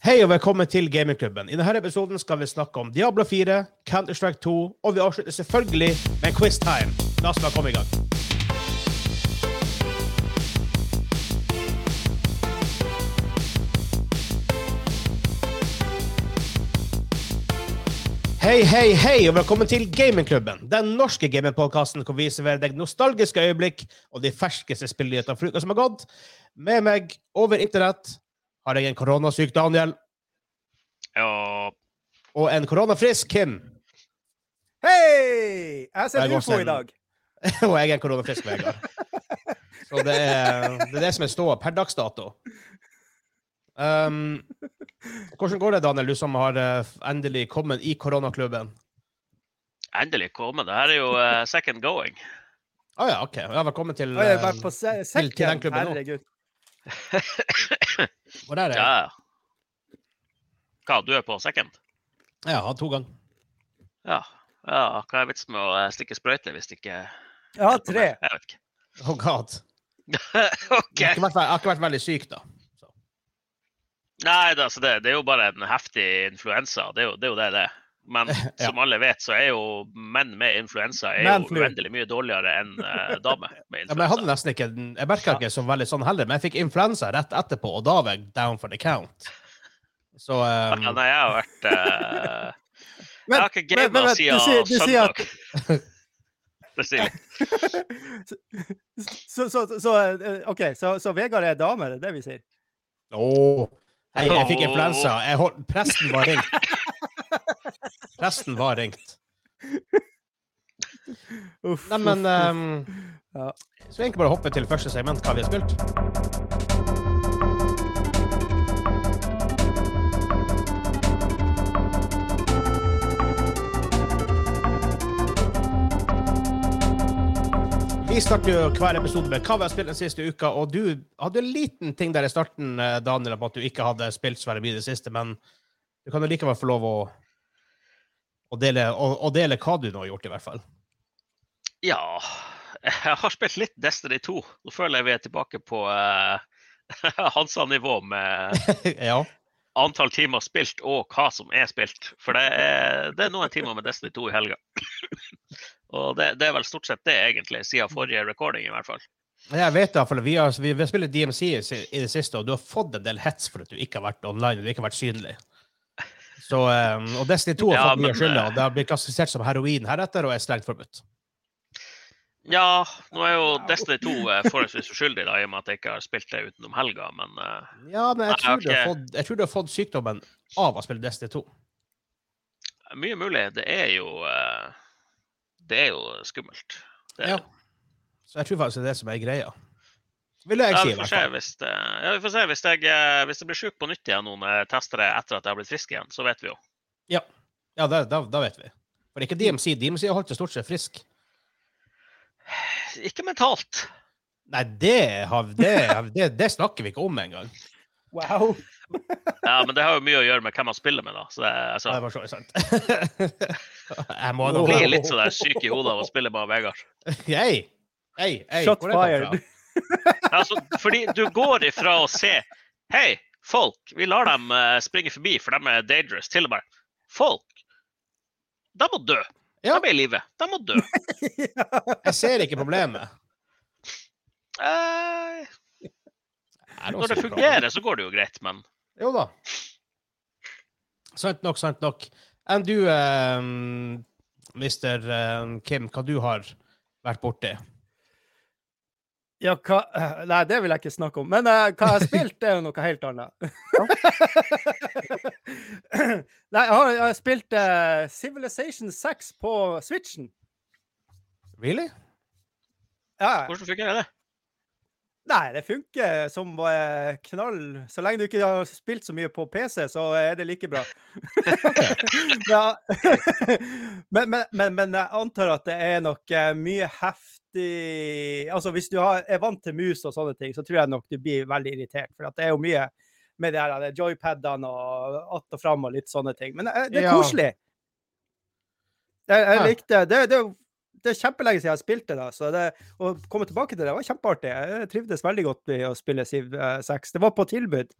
Hei og velkommen til Gamingklubben. I denne episoden skal vi snakke om Diablo 4, Counter-Strike 2, og vi avslutter selvfølgelig med quiz time. La oss bare komme i gang. Hei, hei, hei, og velkommen til Gamingklubben. Den norske gamingpodkasten hvor vi serverer deg nostalgiske øyeblikk og de ferskeste spillnyhetene for uka som har gått. Med meg over internett har jeg en koronasyk Daniel Ja, og en koronafrisk Kim. Hei! Jeg ser går ufo i dag. Og jeg er en koronafrisk Vegard. Så det er, det er det som er ståa per dags dato. Um, hvordan går det, Daniel, du som har eh, endelig kommet i koronaklubben? endelig kommet. Det her er jo uh, second going. Å ja, OK. Ja, velkommen til på se til- til den klubben nå. Hvor er det? Ja. Hva, du er på second? Ja, han to ganger. Ja. ja. Hva er vitsen med å eh, stikke sprøyte hvis det ikke Jeg har tre. Jeg vet ikke. Oh god. okay. Jeg har vært, jeg har ikke vært veldig syk, da. Så. Nei, det, altså det, det er jo bare en heftig influensa. Det er jo det er jo det. det. Men som alle vet, så er jo menn med influensa er jo uendelig mye dårligere enn uh, damer med Ja, men jeg hadde nesten ikke Jeg merka ikke så veldig sånn heller, men jeg fikk influensa rett etterpå, og da var jeg down for the count. Så Ja, um, nei, jeg har vært eh, Jeg har ikke men- men gama siden sier- du sier at- søndag. Det sier litt. Så, så, så, eh, OK, så, så Vegard er dame, det er det vi sier? Åh. Hei, jeg fikk influensa. Jeg holdt, presten var ringt. Presten var ringt. Uff, Nei, men um, Ja. Så egentlig bare hoppe til første segment, hva vi har spilt. Vi starter jo hver episode med hva vi har spilt den siste uka, og du hadde en liten ting der i starten, eh, Daniel, om at du ikke hadde spilt så veldig mye i det siste, men du kan jo likevel få lov å, å, dele, å, å dele hva du nå har gjort, i hvert fall. Ja, jeg har spilt litt Destiny 2. Nå føler jeg vi er tilbake på uh, Hansa-nivå med ja. antall timer spilt og hva som er spilt. For det er, det er noen timer med Destiny 2 i helga. og det, det er vel stort sett det, egentlig, siden forrige recording, i hvert fall. Jeg vet det, for vi har, vi har spilt DMC i, i det siste, og du har fått en del hets for at du ikke har vært online, og du ikke har vært synlig. Så, um, og Destiny 2 har fått mye skylda, eh, det har blitt klassifisert som heroin heretter, og er strengt forbudt. Ja, nå er jo Destiny 2 eh, forholdsvis uskyldig, da, i og med at jeg ikke har spilt det utenom helga, men uh, Ja, men jeg Nei, tror, du har fått, jeg tror du har fått sykdommen av å spille Destiny 2. mye mulig. Det er jo uh, Det er jo skummelt. Det er Ja. Så jeg tror faktisk det er det som er greia. Vil jeg Ja, si, vi i får hvert se fall. hvis ja, vi får se hvis jeg, eh, hvis jeg blir sjuk på nytt igjen noen testere etter at jeg har blitt frisk igjen, så vet vi jo. Ja, da, da, da vet vi. For ikke DMC. DMC har holdt seg stort sett frisk. Ikke mentalt. Nei, det, har, det, det, det snakker vi ikke om engang. Wow. Ja, men det har jo mye å gjøre med hvem man spiller med, da. Så det, altså, det var så sant. jeg må nå blir litt sånn syk i hodet av å spille med Vegard. Hey. Hey, hey. Shot fired. Altså, fordi du går ifra å se Hei, folk, vi lar dem eh, springe forbi, for de er dangerous, til og med Folk, de må dø. Ja. De er i live. De må dø. Jeg ser ikke problemet. Eh, når det fungerer, så går det jo greit, men Jo da. Sant nok, sant nok. Enn du, eh, Mr. eh, Kim, hva du har vært borti? Ja, hva eh, Nei, det vil jeg ikke snakke om. Men uh, hva jeg har spilt, det er jo noe helt annet. nei, jeg har, jeg har spilt uh, Civilization 6 på Switchen. Really? Ja, hvordan funker det? Nei, det funker som uh, knall. Så lenge du ikke har spilt så mye på PC, så er det like bra. men, men, men, men jeg antar at det er nok mye mye heftig Altså, hvis du har, er vant til mus og sånne ting, så tror jeg nok du blir veldig irritert. For det er jo mye med de her joypadene og att og fram og litt sånne ting. Men eh, det er koselig. Jeg, jeg likte det. Det, det, det er kjempelenge siden jeg spilte det. Så det, å komme tilbake til det var kjempeartig. Jeg trivdes veldig godt med å spille Siv eh, 6. Det var på tilbud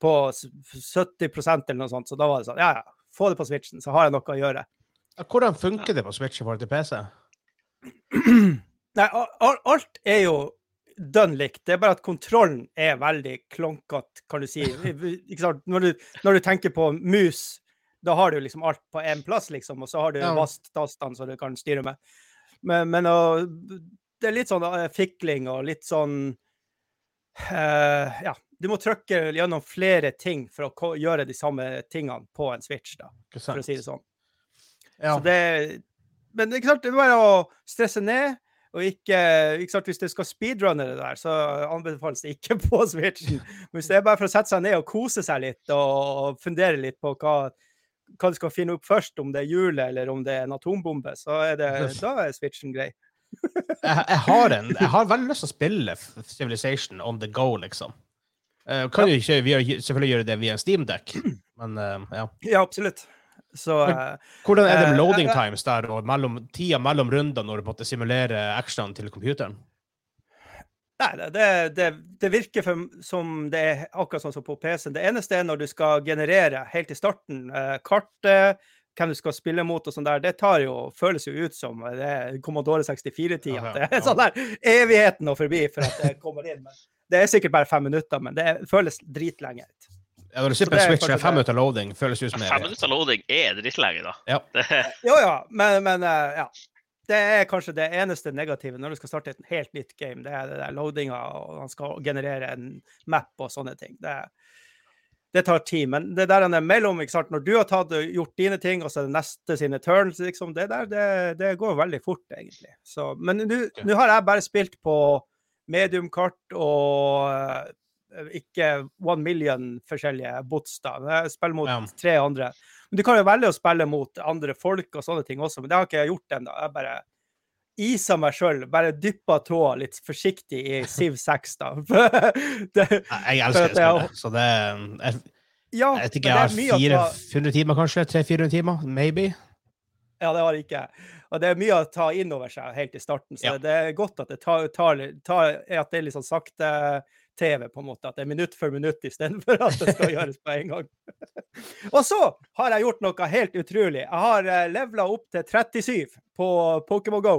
på 70% eller noe sånt. Så da var det sånn, ja ja, få det på Switchen, så har jeg noe å gjøre. Hvordan funker det på Switch i forhold til PC? Nei, alt er jo dønn likt. Det er bare at kontrollen er veldig klonkete, kan du si. Når du, når du tenker på mus, da har du liksom alt på én plass, liksom, og så har du Ja. VAST-tastene som du kan styre med. Men, men og, det er litt sånn eh, fikling og litt sånn uh, Ja, du må trykke gjennom flere ting for å gjøre de samme tingene på en Switch, da, for å si det sånn. Ja. Så det, men ikke sant, det er bare å stresse ned. Og ikke, ikke sant, Hvis du skal speedrunne det der, så anbefales det ikke på Switchen. Men hvis det er bare for å sette seg ned og kose seg litt og fundere litt på hva, hva du skal finne opp først, om det er hjulet eller om det er en atombombe, så er det, da er Switchen grei. jeg, jeg, har en, jeg har veldig lyst til å spille Civilization on the go, liksom. Uh, kan jo ikke vi selvfølgelig gjøre det via en Steamdeck, men uh, ja. Ja, absolutt. Så eh, Hvordan er det Eh, med loading jeg- times der, og mellom, tida mellom runder når du måtte simulere actionene til computeren? Nei, det, det, det, virker for, som det er akkurat sånn som på PC-en. Det eneste er når du skal generere helt i starten eh, kartet, hvem du skal spille mot og sånn der, det tar jo, føles jo ut som eh, det er Commodore 64-tida. Ja, ja, Det er sånn der evigheten og forbi for at det kommer inn. Men det er sikkert bare fem minutter, men det føles dritlenge. Ja, når du sitter på Switch og fem minutter loading, føles det ut som Fem minutter loading er drittlenge, da. Ja. Jo, ja, men, men eh, ja. Det er kanskje det eneste negative når du skal starte et helt nytt game. Det er det der loadinga, og han skal generere en map og sånne ting. Det, det tar tid. Men det der han er mellom, ikke sant? når du har tatt gjort dine ting, og så er det neste sine turns, liksom, det der, det, det går veldig fort, egentlig. Så, men nå okay. har jeg bare spilt på medium-kart og eh, ikke one million forskjellige bots, da. Jeg spiller mot Ja. tre andre. Men du kan jo velge å spille mot andre folk og sånne ting også, men det har ikke jeg gjort ennå. Jeg bare isa meg sjøl, bare dyppa tåa litt forsiktig i Siv 6, da. det, Jeg elsker det spillet, så det jeg, ja, jeg vet ikke, jeg er har ta- 400 timer, kanskje? 300-400 timer? Maybe? Ja, det har jeg ikke. Og det er mye å ta inn over seg helt i starten, så Ja. det er godt at det tar, tar, tar at det er litt sånn sakte TV, på en måte. At det er minutt for minutt istedenfor at det skal gjøres på en gang. Og så har jeg gjort noe helt utrolig. Jeg har uh, levela opp til 37 på Pokémon Go.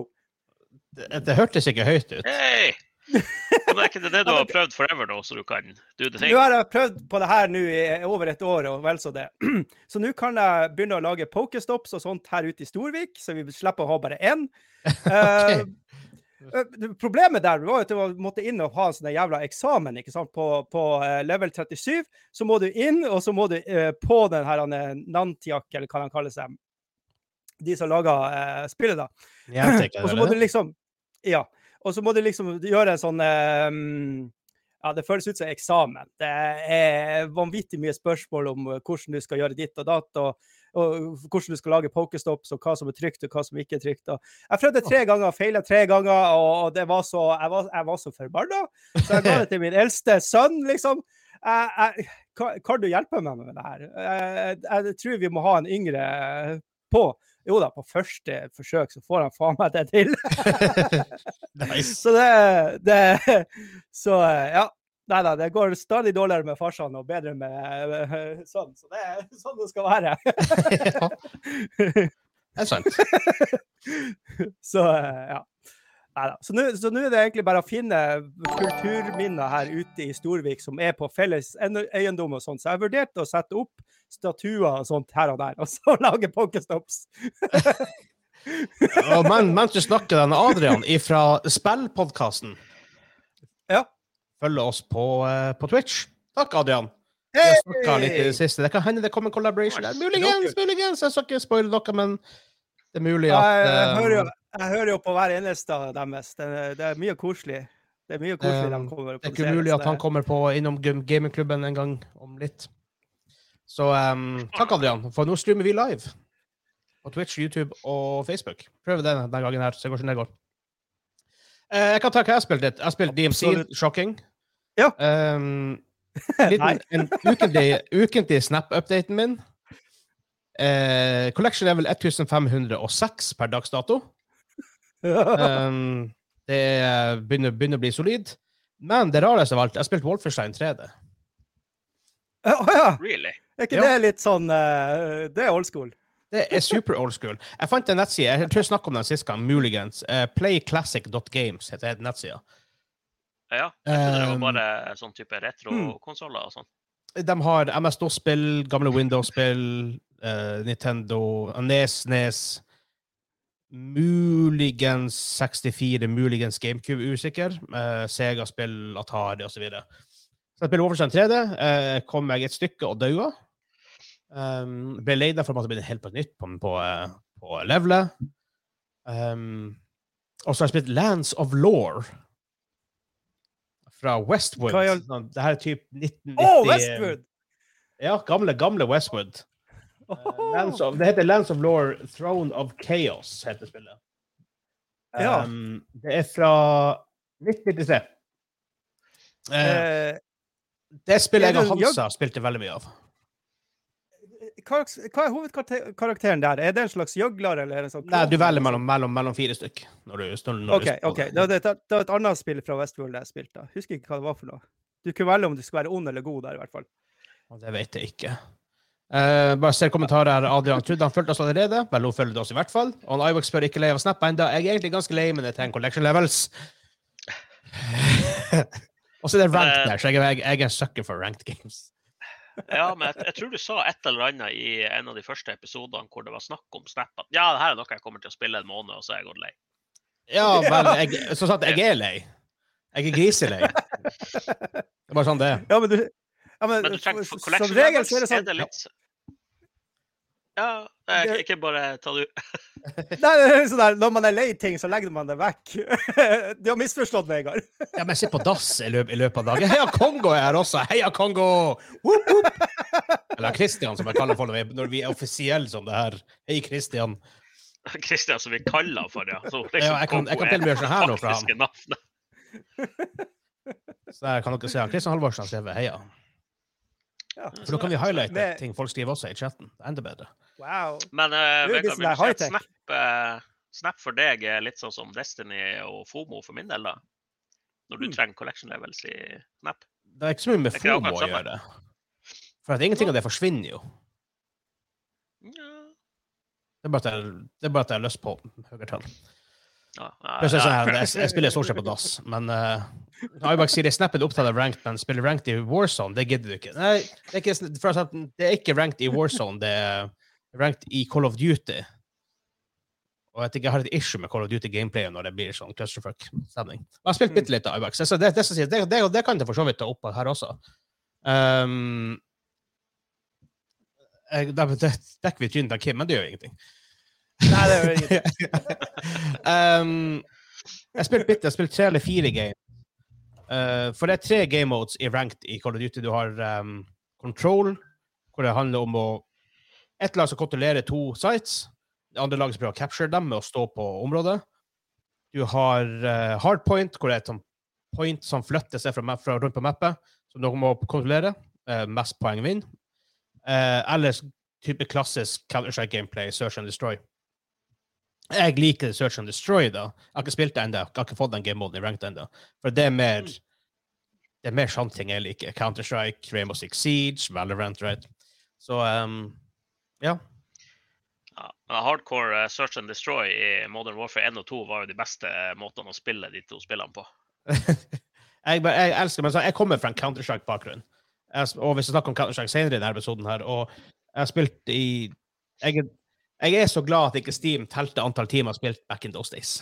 Det, det hørtes ikke høyt ut. Hei! Men er ikke det det du har prøvd forever nå, så du kan do the thing? Nå har jeg prøvd på det her nå i over et år, og vel så det. Så nå kan jeg begynne å lage pokestops og sånt her ute i Storvik, så vi slipper å ha bare én. okay. Eh, det- Problemet der var at du måtte inn og ha en sånn jævla eksamen ikke sant? På, på eh, level 37. Så må du inn, og så må du eh, på den her eh, Nantiak, eller hva han kaller seg, de som lager eh, spillet, da. Og så må du liksom Ja. Og så må du liksom gjøre en sånn eh, mm, Ja, det føles ut som eksamen. Det er vanvittig mye spørsmål om eh, hvordan du skal gjøre ditt og datt, og, og hvordan du skal lage pokestops, og hva som er trygt, og hva som ikke er trygt. Jeg prøvde tre ganger, feila tre ganger, og, det var så, jeg, var, jeg var så forbanna. Så jeg ga det til min eldste sønn, liksom. Jeg, jeg, kan, kan du hjelpe meg med det her? Jeg, jeg tror vi må ha en yngre på. Jo da, på første forsøk så får han faen meg det til. Nice. Så det, det Så ja. Nei da, det går stadig dårligere med farsan og bedre med sønnen. Så det er sånn det skal være. det er sant. Så eh, ja. Neida. Så nå er det egentlig bare å finne kulturminner her ute i Storvik som er på felles en- eiendom og sånt. Så jeg har vurdert å sette opp statuer og sånt her og der, og så lage pokestops. ja, men, mens du snakker, den Adrian fra Spillpodkasten. Følger oss på, eh, på Twitch. Takk, Adrian. Hey! litt i det siste. Det kan hende det kommer en collaboration der. Muligens, muligens. Jeg skal ikke spoile dere, men det er mulig at Jeg, jeg, eh, hører jo, jeg hører jo på hver eneste av deres. Det, det er mye koselig. Det er mye koselig de Um, kommer og Det er ikke umulig at han kommer på innom gamingklubben en gang om litt. Så um, takk, Adrian. For nå streamer vi live på Twitch, YouTube og Facebook. Prøv det denne gangen her, så det går som det går. Uh, jeg kan ta hva jeg har spilt litt. Jeg har spilt DMC, Absolutt. shocking. Ja. Um, liten, en ukentlig, ukentlig Snap-updaten min. Uh, collection level 1506 per dags dato. Um, det er- begynner, begynner å bli solid. Men det rareste av alt, jeg har spilt Wolfenstein 3D. Å ja! Really? Er ikke Ja. det litt sånn uh, Det er old school. Det er super old school. Jeg fant en nettside, jeg tror jeg snakket om den sist gang, muligens. Uh, playclassic.games heter nettsida. Ja. Jeg trodde det var bare sånn type retrokonsoller og sånn. De har MS-DOS-spill, gamle Windows-spill, uh, Nintendo, NES, NES Muligens 64, muligens GameCube, usikker. Uh, Sega-spill, Atari osv. Så, videre. så jeg spiller Wolfenstein 3D. Uh, kom meg et stykke og daua. Um, ble lei meg for at det ble helt på nytt på, på, eh, på levelet. Um, og så har jeg spilt Lands of Law fra Westwood. Hva er Sånn, Det her er type 1990 Å, Westwood! Ja, gamle, gamle Westwood. Eh, Lands of, det heter Lands of Law Throne of Chaos, heter spillet. Ja. Um, det er fra 1993. Eh, Eh, det spillet jeg og Hansa spilte veldig mye av. hva, hva er hovedkarakteren der? Er det en slags gjøgler, eller er en sånn Nei, du velger mellom, mellom, mellom fire stykk. Når du, når, du spiller ok. det. Det, var et- det var et annet spill fra Westworld jeg spilte. Husker ikke hva det var for noe. Du kunne velge om du skulle være ond eller god der, i hvert fall. Det vet jeg ikke. Uh, bare ser kommentarer her. Adrian trodde han fulgte oss allerede. Vel, hun følger oss i hvert fall. Og Ivox spør ikke lei av snappa ennå. Jeg er egentlig ganske lei, men det trenger en collection levels. og så er det ranked Eh. der, så jeg, jeg, jeg er en sucker for ranked games. Ja, men jeg, jeg tror du sa et eller annet i en av de første episodene hvor det var snakk om Snap. at Ja, det her er noe jeg kommer til å spille en måned, og så er jeg gått lei. Ja, men jeg, som sagt, jeg er lei. Jeg er griselei. Det er bare sånn det er. Ja, men du ja, men, Men du trenger Som regel så er det sånn er det litt Ja, Det- ikke bare ta det ut. Nei, det sånn der, Når man er lei ting, så legger man det vekk. Du har misforstått, Vegard. Ja, men se på dass i, løp, i løpet av dagen. Heia Kongo er her også! Heia Kongo! Woop, woop. Eller Christian, som jeg kaller for når vi, når vi er offisielle som det her. Hei, Christian. Kristian, som vi kaller for, ja. Så liksom Ja, jeg kan- jeg kan til og med gjøre sånn her nå fra han. Så der kan dere se han. Christian Halvorsen har skrevet heia. Ja. For da kan vi highlighte Med- ting folk skriver også i chatten. Enda bedre. Wow. Men uh, Det er Vegard, vil du si at. Snap, uh, Snap for deg er litt sånn som Destiny og Fomo for min del, da? Når du Mm. trenger collection levels i Snap? Det er ikke så mye med FOMO å gjøre. For at ingenting av det forsvinner jo. Ja. Det er bare at jeg har lyst på høyere tall. Er sånn jeg, jeg spiller stort sett på dass, men uh, Aibak sier det snapper opptatt av ranked, men spiller ranked i Warzone, det gidder du ikke. Nei, det er ikke, det er ikke ranked i Warzone, det er ranked i Call of Duty. Og jeg, jeg har et issue med Call of Duty gameplay når det blir sånn clusterfuck-stemning. Jeg har spilt bitte litt av Ibax. så det, det, det, det, kan jeg for så vidt ta opp her også. Um, jeg, det, dekker vi trynet av Kim, men det gjør ingenting. Nei, det jo ingenting. um, jeg spilte bitte, jeg spilte tre eller fire game. Uh, for det er tre game modes i ranked i Call of Duty. Du har um, control, hvor det handler om å Et lag som kontrollerer to sites. Det andre laget som prøver å capture dem med å stå på området. Du har uh, hardpoint, hvor det er et sånt point som flytter seg fra, fra rundt på mappet, som dere må kontrollere. Uh, mest poeng vinner. Uh, eller type klassisk Counter-Strike gameplay, search and destroy. Jeg liker Search and Destroy, da. Jeg har ikke spilt det ennå. Har ikke fått den game-moden i ranked ennå. For det er mer det er mer sånne ting jeg liker. Counter-Strike, Rainbow Six Siege, Valorant, right? Så um, ja. Ja, men hardcore eh, search and destroy i Modern Warfare 1 og 2 var jo de beste eh, måtene å spille de to spillene på. jeg, jeg elsker men så Jeg kommer fra en Counter-Strike-bakgrunn. Og vi skal snakke om Counter-Strike senere i denne episoden, her, og jeg har spilt i jeg, jeg er så glad at ikke Steam telte antall timer spilt back in those days.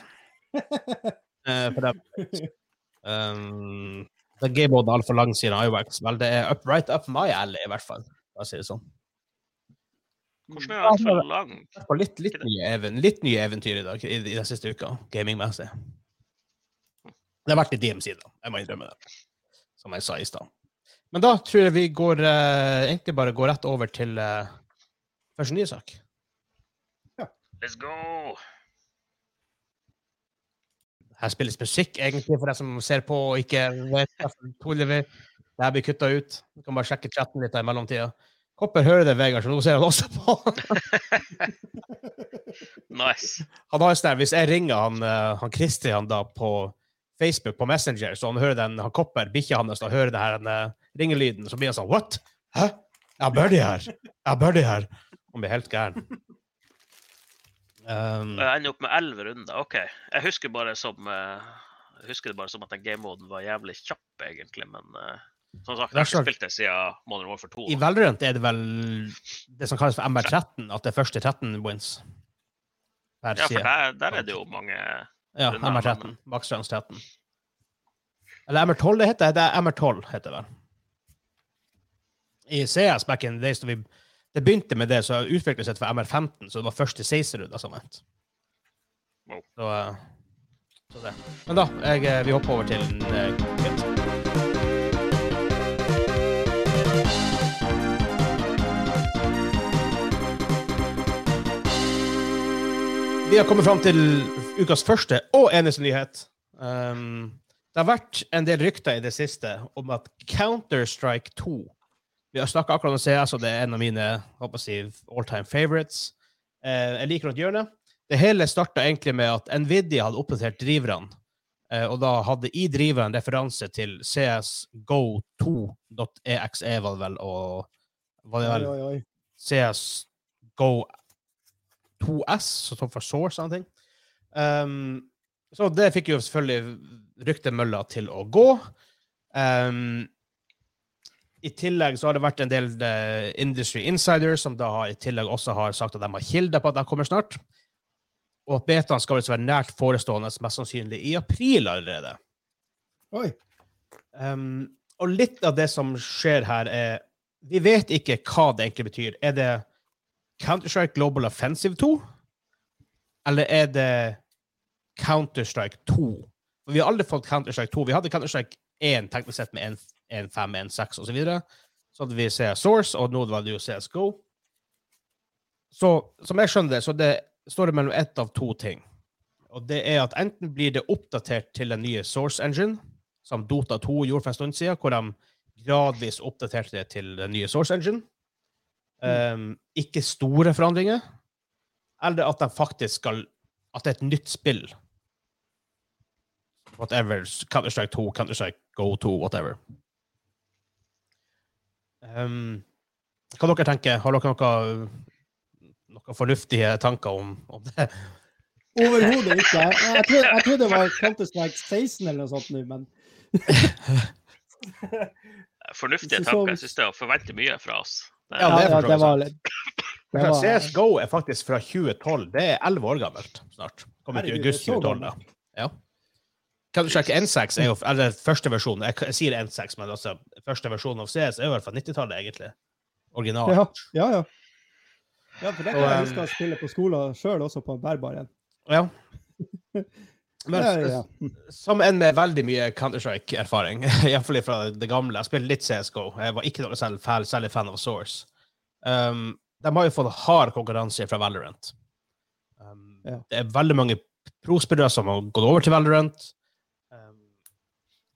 uh, for det, um, det gameboden er altfor lang siden iWax. Vel, det er up, right up my alley, i hvert fall. La oss si det sånn. Hvordan er det for lang? Litt, litt, nye litt nye eventyr i dag, i, i den siste uka, gamingmessig. Det har vært litt DMC, da. Jeg må innrømme det. Som jeg sa i stad. Men da tror jeg vi går uh, egentlig bare går rett over til uh, første nye sak. Let's go! Her spilles musikk, egentlig, for deg som ser på og ikke vet vi. Det her blir kutta ut. Du kan bare sjekke chatten litt i mellomtida. Kopper hører det, Vegard, så nå ser han også på. Nice. Han har sånn, Hvis jeg ringer han, eh, han Christian da på Facebook på Messenger, så han hører den, han Kopper, bikkja hans, da hører det her eh, ringelyden, så blir han sånn What? Hæ? Jeg har Birdie her! Jeg har Birdie her! Han blir helt gæren. Um, jeg ender opp med elleve runder. OK. Jeg husker bare som uh, husker det bare som at den gamemoden var jævlig kjapp, egentlig. Men uh, som sagt, jeg har ikke spilt det siden Modern Warfare 2. I Valorant er det vel det som kalles for MR13, at det er første 13 wins. Ja, for der, der er det jo mange Ja, MR13. Maksrangs 13. Eller MR12 det heter. Det er MR12, heter det vel. I CS back in the days, da vi det begynte med det, så utviklet seg for MR15, så det var første 16-runder som vant. Wow. Så, eh, så det. Men da, jeg, eh, vi hopper over til uh, Kit. Vi har kommet fram til ukas første og eneste nyhet. Um, det har vært en del rykter i det siste om at Counter-Strike 2 Vi har snakka akkurat om CS, og det er en av mine si, all time favorites. Eh, jeg liker rundt hjørnet. Det hele starta egentlig med at Nvidia hadde oppdatert driverne. Eh, og da hadde i driveren referanse til CSGO2.exe, var det vel, og var det vel oi, oi. CSGO 2S, som står for Source og sånne ting. Um, så det fikk jo selvfølgelig ryktemølla til å gå. Um, I tillegg så har det vært en del eh, Industry Insiders som da har, i tillegg også har sagt at de har kilder på at de kommer snart. Og at betaen skal være nært forestående, mest sannsynlig i april allerede. Oi. Um, og litt av det som skjer her, er Vi vet ikke hva det egentlig betyr. Er det Counter-Strike Global Offensive 2? Eller er det Counter-Strike 2? For vi har aldri fått Counter-Strike 2. Vi hadde Counter-Strike 1 teknisk sett med 1.5, 1.6 osv. Så hadde vi CS Source, og nå var det jo CSGO. Så som jeg skjønner det, så det står det mellom ett av to ting. Og det er at enten blir det oppdatert til den nye Source Engine, som Dota 2 gjorde for en stund siden, hvor de gradvis oppdaterte det til den nye Source Engine. Um, ikke store forandringer. Eller at de faktisk skal At det er et nytt spill. Whatever. Counter-Strike 2, Counter-Strike Go 2, whatever. Um, hva dere tenker Har dere noe, noen fornuftige tanker om, om det? Overhodet ikke. Jeg, jeg, trodde, jeg trodde det var Counter-Strike 16 eller noe sånt nå, men Fornuftige tanker. Jeg syns det er å forvente mye fra oss. Det, Ja, det er ja, det var litt det var, CSGO er faktisk fra 2012. Det er 11 år gammelt snart. Kommer til august det er så 2012. da. Ja. Counter-Strike N6 er jo eller første versjon. Jeg, jeg sier N6, men altså, første versjon av CS er jo i hvert fall 90-tallet, egentlig. Original. Ja, ja. ja. Ja, for det kan Og, jeg um, huske å spille på skolen sjøl, også på en bærbar en. Ja. Men Ja, ja, ja. som en med veldig mye Counter-Strike-erfaring, iallfall fra det gamle Jeg spilte litt CSGO. Jeg var ikke noe selv, fan- særlig fan av Source. Um, de har jo fått hard konkurranse fra Valorant. Um, Ja. Det er veldig mange prospillere som har gått over til Valorant.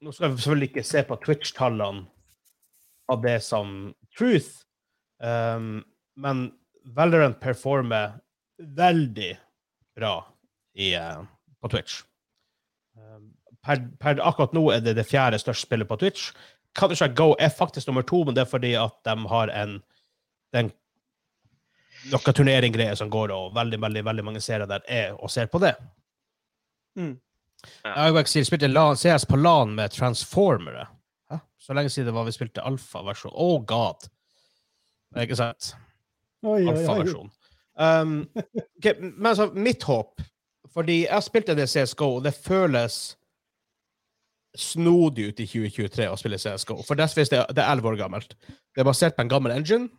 Nå skal vi selvfølgelig ikke se på Twitch-tallene av det som truth, um, men Valorant performer veldig bra i, uh, på Twitch. Um, per, per akkurat nå er det det fjerde største spillet på Twitch. Counter-Strike Go er faktisk nummer to, men det er fordi at de har en den, noe turneringgreier som går, og veldig, veldig, veldig mange serier der er og ser på det. Mm. Ja. Jeg har jo ikke spilt en LAN, CS på LAN med Transformere. Hæ? Så lenge siden det var vi spilte alfa-versjon. Oh god! Det er ikke sant? Alfa-versjon. Um, okay, men altså, mitt håp Fordi jeg spilte det CSGO, og det føles snodig ut i 2023 å spille CSGO. For det, det er 11 år gammelt. Det er basert på en gammel engine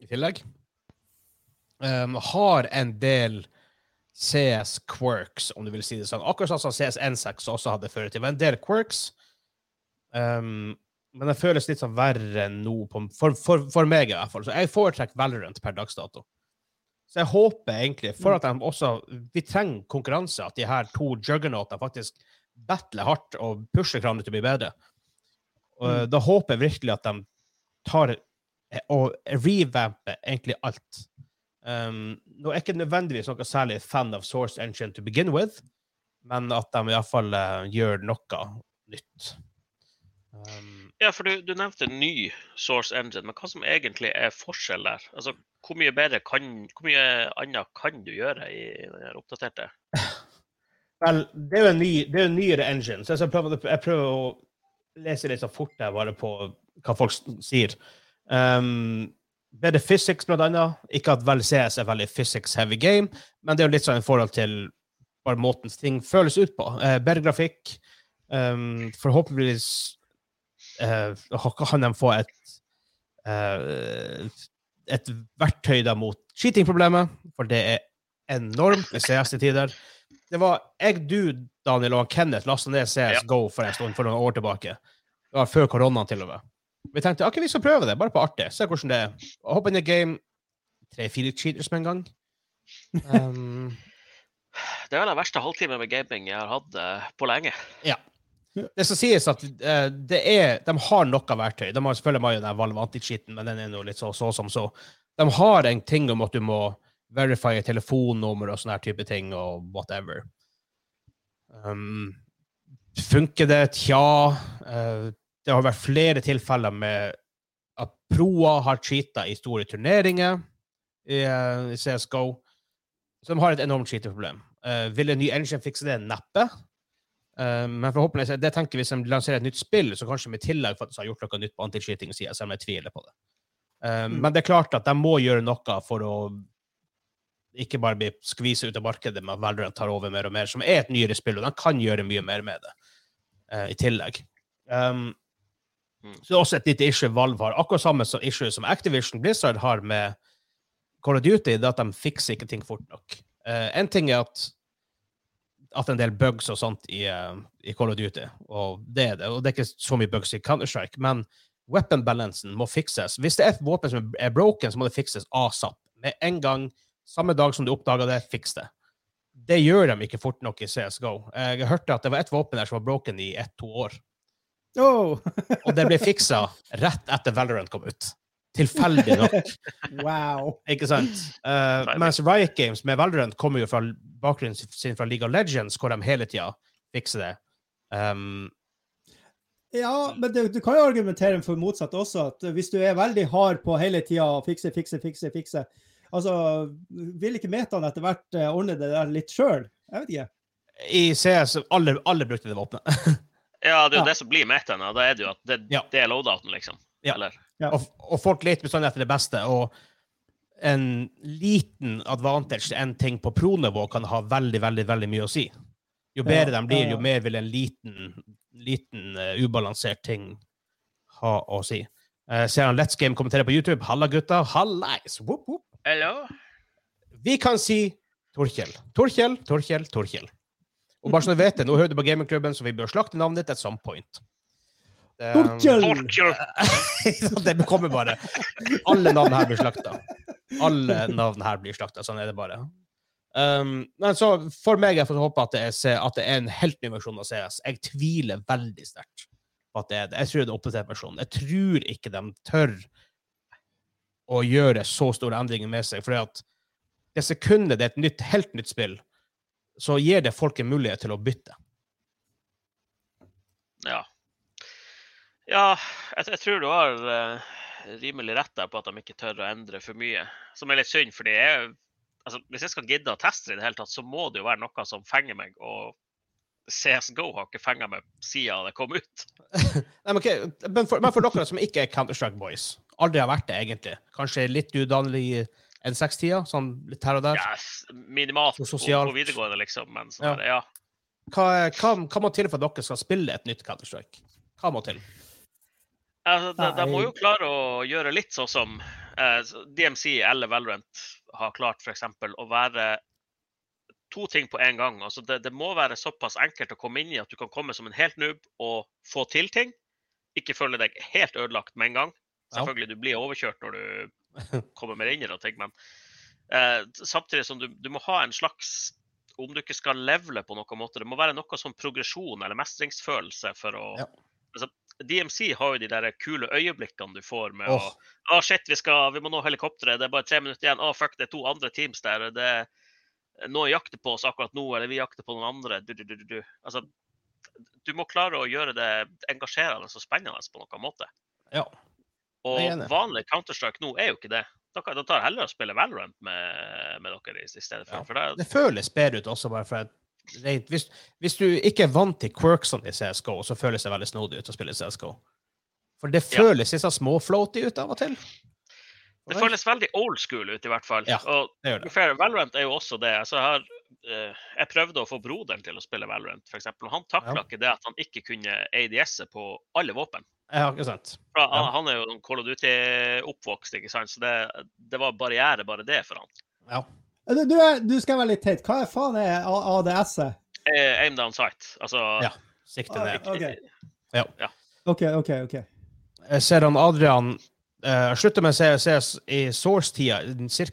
i tillegg. Um, har en del CS quirks, om du vil si det sånn. Akkurat sånn som CS N6 også hadde før i tiden. En del quirks. Um, men det føles litt sånn verre nå, på, for, for, for meg i hvert fall. Så jeg foretrekker Valorant per dags dato. Så jeg håper egentlig, for at de også Vi trenger konkurranse, at de her to juggernautene faktisk battler hardt og pusher hverandre til å bli bedre. Mm. Da håper jeg virkelig at de tar og revamper egentlig alt. Um, nå er jeg ikke nødvendigvis noe særlig fan av Source Engine to begin with, men at de iallfall uh, gjør noe nytt. Um, Ja, for du, du nevnte ny source engine, men hva som egentlig er forskjell der? Altså, hvor mye bedre kan, hvor mye annet kan du gjøre i den oppdaterte? vel, det er jo en, ny, det er en nyere engine, så jeg, skal prøve, jeg prøver å lese litt så fort jeg bare på hva folk sier. Um, bedre physics, blant annet. Ikke at vel CS er veldig physics-heavy game, men det er jo litt sånn i forhold til bare måten ting føles ut på. Eh, bedre grafikk. Um, forhåpentligvis eh, kan de få et eh, et verktøy da mot cheating-problemet, for det er enormt med CS i tider. Det var jeg, du, Daniel og Kenneth lasta ned CS GO for en stund, for noen år tilbake. Det var før koronaen til og med. Vi tenkte ok, vi skal prøve det, bare på artig. Se hvordan det er. Hopp in the game. Tre-fire cheaters med en gang. Um, Det er vel den verste halvtimen med gaming jeg har hatt uh, på lenge. Ja. det skal sies at uh, det er, de har noe verktøy. De har selvfølgelig har jo den Valve anti-cheaten, men den er nå litt så, så som så. De har en ting om at du må verify telefonnummer og sånne her type ting, og whatever. Um, funker det? Tja. Eh, det har vært flere tilfeller med at proer har cheata i store turneringer i, eh, i CSGO. som har et enormt cheaterproblem. Uh, vil en ny engine fikse det? Neppe. Uh, men forhåpentligvis, det tenker vi de lanserer et nytt spill, så kanskje med tillegg faktisk har gjort noe nytt på anti-cheating-sida, selv om jeg tviler på det. Uh, Mm. Men det er klart at de må gjøre noe for å ikke bare bli skvisa ut av markedet men at Valorant tar over mer og mer, som er et nyere spill, og de kan gjøre mye mer med det eh, i tillegg. Um. Så det er også et lite issue Valve har. Akkurat samme som issue som Activision Blizzard har med Call of Duty, det er at de fikser ikke ting fort nok. Uh, en ting er at at en del bugs og sånt i, uh, i Call of Duty, og det er det. Og det er ikke så mye bugs i Counter-Strike, men weapon-balansen må fikses. Hvis det er et våpen som er broken, så må det fikses asap. Med en gang, samme dag som du oppdager det, fiks det. Det gjør de ikke fort nok i CSGO. Jeg hørte at det var et våpen der som var broken i ett-to år, Oh, og det ble fiksa rett etter Valorant kom ut. Tilfeldig nok. wow. Ikke sant? Uh, mens Riot Games med Valorant kommer jo fra bakgrunnen sin fra League of Legends, hvor de hele tida fikser det. Um, Ja, men det, du kan jo argumentere for motsatt også. At hvis du er veldig hard på hele tida å fikse, fikse, fikse, fikse Altså, vil ikke metaen etter hvert eh, ordne det der litt sjøl? Jeg vet ikke. I CS alle, alle brukte det våpenet. Ja, det er jo Ja. det som blir metaen. Da er det jo at det, Ja. det er loadouten, liksom. Ja. Eller Ja. og, og folk leter bestandig etter det beste. Og en liten advantage til en ting på pro-nivå kan ha veldig, veldig veldig mye å si. Jo bedre Ja, de blir, ja, ja. jo mer vil en liten, liten uh, ubalansert ting ha å si. Uh, ser han Let's Game kommentere på YouTube. Halla, gutta. Hallais! Whoop, whoop. Hello? Vi kan si Torkjell. Torkjell, Torkjell, Torkjell. Og bare så du vet det, nå hører du på gamingklubben, så vi bør slakte navnet ditt at some point. Det, Torkjell! Torture! det kommer bare. Alle navn her blir slakta. Alle navn her blir slakta. Sånn er det bare. Um, men så for meg jeg får håpe at det, er, at det er en helt ny versjon av CS. Jeg tviler veldig sterkt på at det er det. Jeg tror det er oppdatert versjon. Jeg tror ikke de tør å gjøre så store endringer med seg. For at det sekundet det er et nytt, helt nytt spill, så gir det folk en mulighet til å bytte. Ja. Ja, jeg, jeg tror du har uh, rimelig rett der på at de ikke tør å endre for mye. Som er litt synd, fordi jeg, altså, hvis jeg skal gidde å teste det i det hele tatt, så må det jo være noe som fenger meg. Og CSGO har ikke fenga meg siden det kom ut. Nei, men, okay. men, for, men for dere som ikke er Counter-Strike Boys, aldri har vært det egentlig, kanskje litt du, Daniel, i N6-tida, sånn litt her og der, Yes, minimalt på, sosialt. på videregående, liksom. Men sånn Ja. ja. hva, hva, hva må til for at dere skal spille et nytt Counter-Strike? Hva må til? Altså, de, de må jo klare å gjøre litt sånn som eh, DMC eller Valorant har klart, f.eks. å være to ting på en gang. Altså, det, det må være såpass enkelt å komme inn i at du kan komme som en helt noob og få til ting. Ikke føle deg helt ødelagt med en gang. Selvfølgelig, du blir overkjørt når du kommer mer inn i det, men eh, samtidig som du, du må ha en slags Om du ikke skal levele på noen måte, det må være noe som progresjon eller mestringsfølelse for å Ja. altså, DMC har jo de der kule øyeblikkene du får med oh. å Å, shit, vi, skal, vi må nå helikopteret. Det er bare tre minutter igjen. Å, fuck, det er to andre teams der. Det er noen jakter på oss akkurat nå, eller vi jakter på noen andre. Du, du, du, du, du. Altså, du må klare å gjøre det engasjerende og spennende på noen måte. Ja. Og vanlig Counter-Strike nå er jo ikke det. Kan, da tar jeg heller å spille Valorant med, med dere i, i stedet for. Ja. for det, Det føles bedre ut også, bare for at rent, hvis, hvis du ikke er vant til quirksene i CSGO, så føles det veldig snodig ut å spille CSGO. For det Ja. føles litt sånn småfloaty ut av og til. det føles veldig old school ut, i hvert fall. Ja. Det gjør det. Valorant er jo også det. Altså, jeg, har, jeg prøvde å få broderen til å spille Valorant, f.eks. Og han takla Ja. ikke det at han ikke kunne ADS-et på alle våpen. Ja, ikke sant? Ja. han, han er jo sånn Call of Duty-oppvokst, ikke sant? så det, det var barriere, bare det for han. Ja. Du, du, er, du skal være litt teit. Hva er faen er ADS-et? Eh, Aim down sight. Altså Ja. Sikte ned. OK, Ja. OK. ok, ok. Jeg ser han Adrian uh, slutter med CS i Source-tida,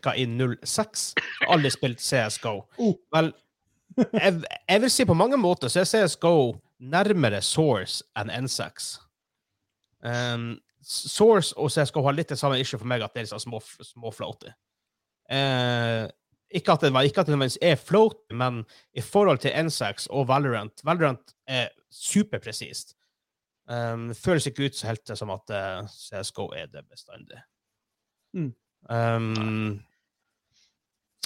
ca. i 06. Alle spilt CSGO. Oh. Vel, jeg, jeg vil si på mange måter så er CSGO nærmere Source enn N6. Um, Source og CSGO har litt det samme issue for meg, at det er liksom små, små, floaty. Uh, ikke at det nødvendigvis er floaty, men i forhold til N6 og Valorant Valorant er superpresist. Um, det føles ikke ut så helt som at uh, CSGO er det bestandig. Mm. Um,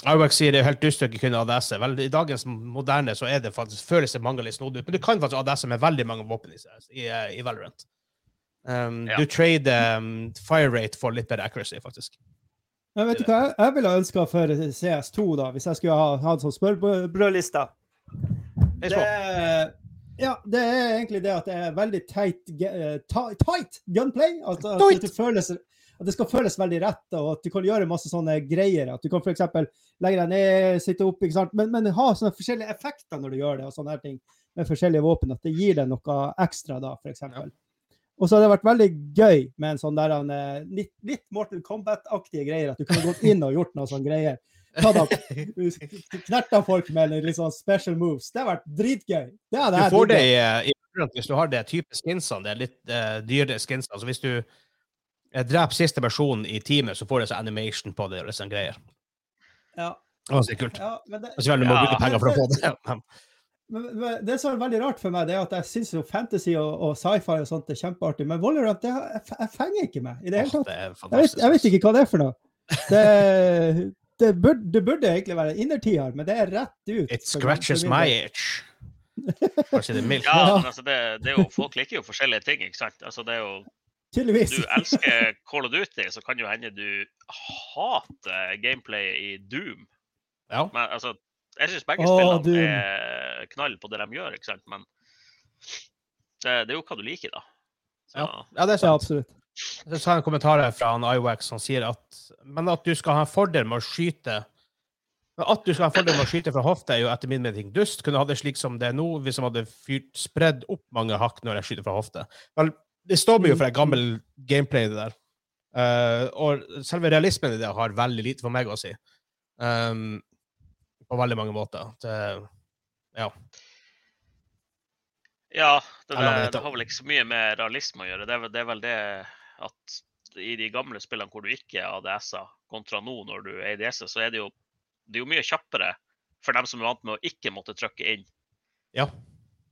Iwax sier det er helt dust å ikke kunne ADS. Vel, I dagens moderne så er det faktisk, føles det mange litt snodig ut, men du kan faktisk ADS med veldig mange våpen i, i, eh, i Valorant. Um, Ja. Du trader um, fire rate for litt bedre accuracy, faktisk. Men vet du hva jeg, jeg ville ønska for CS2, da, hvis jeg skulle ha hatt sånn smørbrødliste? Det. Ja, det er egentlig det at det er veldig tight, eh, tight gunplay. Altså, at, det føles, at det skal føles veldig rett, og at du kan gjøre masse sånne greier. At du kan f.eks. legge deg ned, sitte opp, ikke sant? Men, men ha sånne forskjellige effekter når du gjør det, og sånne her ting med forskjellige våpen. At det gir deg noe ekstra da, f.eks. Ja. Og så hadde det vært veldig gøy med en sånn der en, eh, litt, litt Mortal Kombat-aktige greier. At du kunne gått inn og gjort noen sånne greier. Knerta folk med sånn special moves. Det har vært dritgøy. Det hadde Du får det i, eh, i hvis du har det type skinsene. Det er litt uh, dyre skinsene. Altså hvis du uh, dreper siste versjonen i teamet, så får du sånn animation på det og liksom greier. Ja, Det var sikkert kult. ja, men det, selvfølgelig må du bruke penger for å få det. Men, det som er veldig rart for meg, det er at jeg syns jo fantasy og, og sci-fi og sånt er kjempeartig, men Valorant det, jeg, jeg fenger ikke meg i det hele tatt. det Jeg vet, jeg vet ikke hva det er for noe. Det, det, burde, det burde egentlig være innertier, men det er rett ut. It scratches my itch. Kanskje det er mildt. Ja, men altså det, det er jo, folk liker jo forskjellige ting, ikke sant. Altså det er jo, Tydeligvis. du elsker Call of Duty, så kan jo hende du hater gameplay i Doom. Ja. Men altså, jeg syns begge spillene Doom. er knall på det de gjør, ikke sant. Men det, det er jo hva du liker, da. Så, Ja. ja, det er Ja, absolutt. Så sa en kommentar her fra han iWax som sier at men at du skal ha en fordel med å skyte men At du skal ha en fordel med å skyte fra hofta, er jo etter min mening dust. Kunne ha det slik som det er nå, hvis de hadde fyrt spredd opp mange hakk når jeg skyter fra hofte. Vel, det står meg jo for et gammel gameplay, det der. Uh, og selve realismen i det har veldig lite for meg å si. Um, på veldig mange måter. Det, ja. Ja, det, Jeg det, det har vel ikke så mye med realisme å gjøre. Det er, vel, det er vel det at i de gamle spillene hvor du ikke er ADS-er, kontra nå når du er ADS-er, så er det jo, det er jo mye kjappere for dem som er vant med å ikke måtte trykke inn Ja.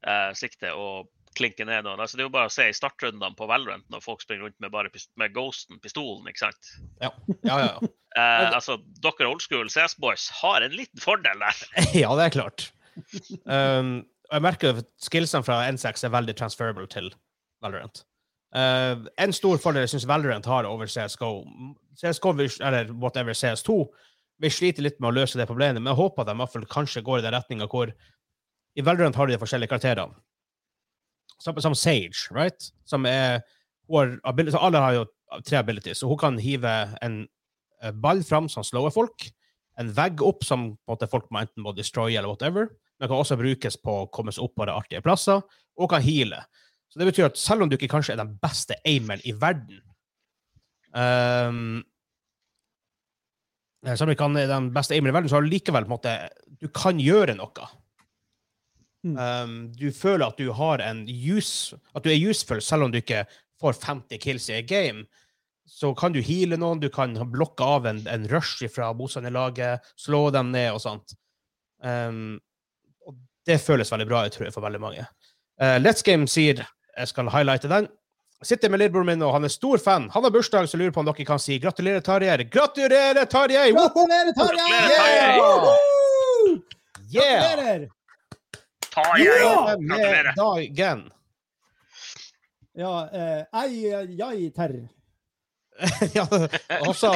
eh, siktet og klinke ned noen. Altså, det er jo bare å se i startrundene på Valorant når folk springer rundt med bare pist med Ghosten, pistolen, ikke sant. Ja, ja. ja. Eh, altså, dere old school CS-boys har en liten fordel der. ja, det er klart. Um, jeg merker at skillsene fra N6 er veldig transferable til Valorant. Uh, en stor fordel jeg syns Valorant har over CSGO CSGO, eller whatever CS2, Vi sliter litt med å løse det problemet, men jeg håper at de kanskje går i den retninga hvor I Valorant har de de forskjellige karakterene. Som, som Sage, right? Som er hun har abil- så Alle har jo tre abilities, så hun kan hive en eh, ball fram som slår folk en vegg opp som på en måte folk må enten må destroy eller whatever. men kan også brukes på å komme seg opp på de artige plasser, og kan heale. Så det betyr at selv om du ikke kanskje er den beste aimeren i verden um, Selv om du ikke er den beste aimeren i verden, så har du likevel på en måte Du kan gjøre noe. Um, du føler at du har en use, at du er useful selv om du ikke får 50 kills i a game så kan du heale noen, du kan blokke av en, en rush fra motstanderlaget, slå dem ned og sånt. Um, og det føles veldig bra jeg tror jeg, for veldig mange. Uh, Let's Game sier jeg skal highlighte den. Sitter med lillebroren min, og han er stor fan. Han har bursdag, så lurer på om dere kan si gratulerer, Tarjei. Gratulerer, Tarjei! Gratulerer, Tarjei! Yeah! Gratulerer! Tarjei. Gratulerer. dagen. Ja, eh, ei, jai, terr. ja, også,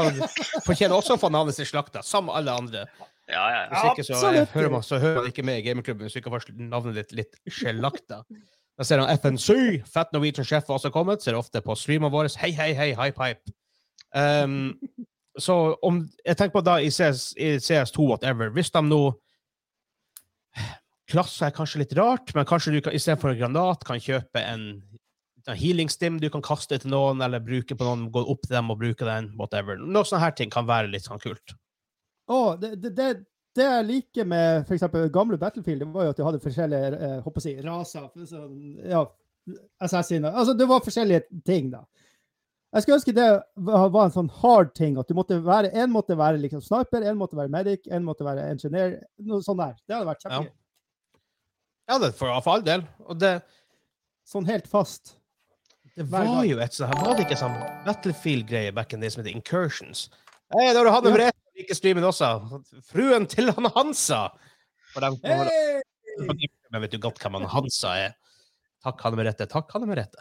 fortjener også å få navnet sitt slakta, som alle andre. Ja, ja, ja. Hvis ikke, så, eh, hører man, så hører man ikke med i gamingklubben hvis du ikke får navnet ditt litt skjellakta. Da ser han FNC, Fat Norwegian Chef, også kommet. Ser ofte på streamene våre. Hei, hei, hei, hype, pipe. Um, så om Jeg tenker på da i, CS, i CS2, whatever Hvis de nå Klasse er kanskje litt rart, men kanskje du kan, istedenfor en granat kan kjøpe en, en healing stim du kan kaste til noen, eller bruke på noen, gå opp til dem og bruke den, whatever. Noen sånne her ting kan være litt sånn kult. Å, det, det, det, det jeg liker med eksempel gamle Battlefield, det var jo at du hadde forskjellige eh, håper jeg, si, raser. for Sånn, ja, assassiner. Altså, det var forskjellige ting, da. Jeg skulle ønske det var en sånn hard ting. At du måtte være, en måtte være liksom sniper, en måtte være medic, en måtte være engineer. Noe sånt der. Det hadde vært Ja. kjempegøy. Ja, det for, for all del. Og det, Sånn helt fast. det var jo et sånt Var det ikke sånn Battlefield-greie back in days day som heter Incursions? Hey, da har du hatt en Ja. Vrede like streamen også. Fruen til han Hansa! For dem, Hey! Men vet du godt hvem han Hansa er? Takk, Hanne Merete. Takk, Hanne Merete.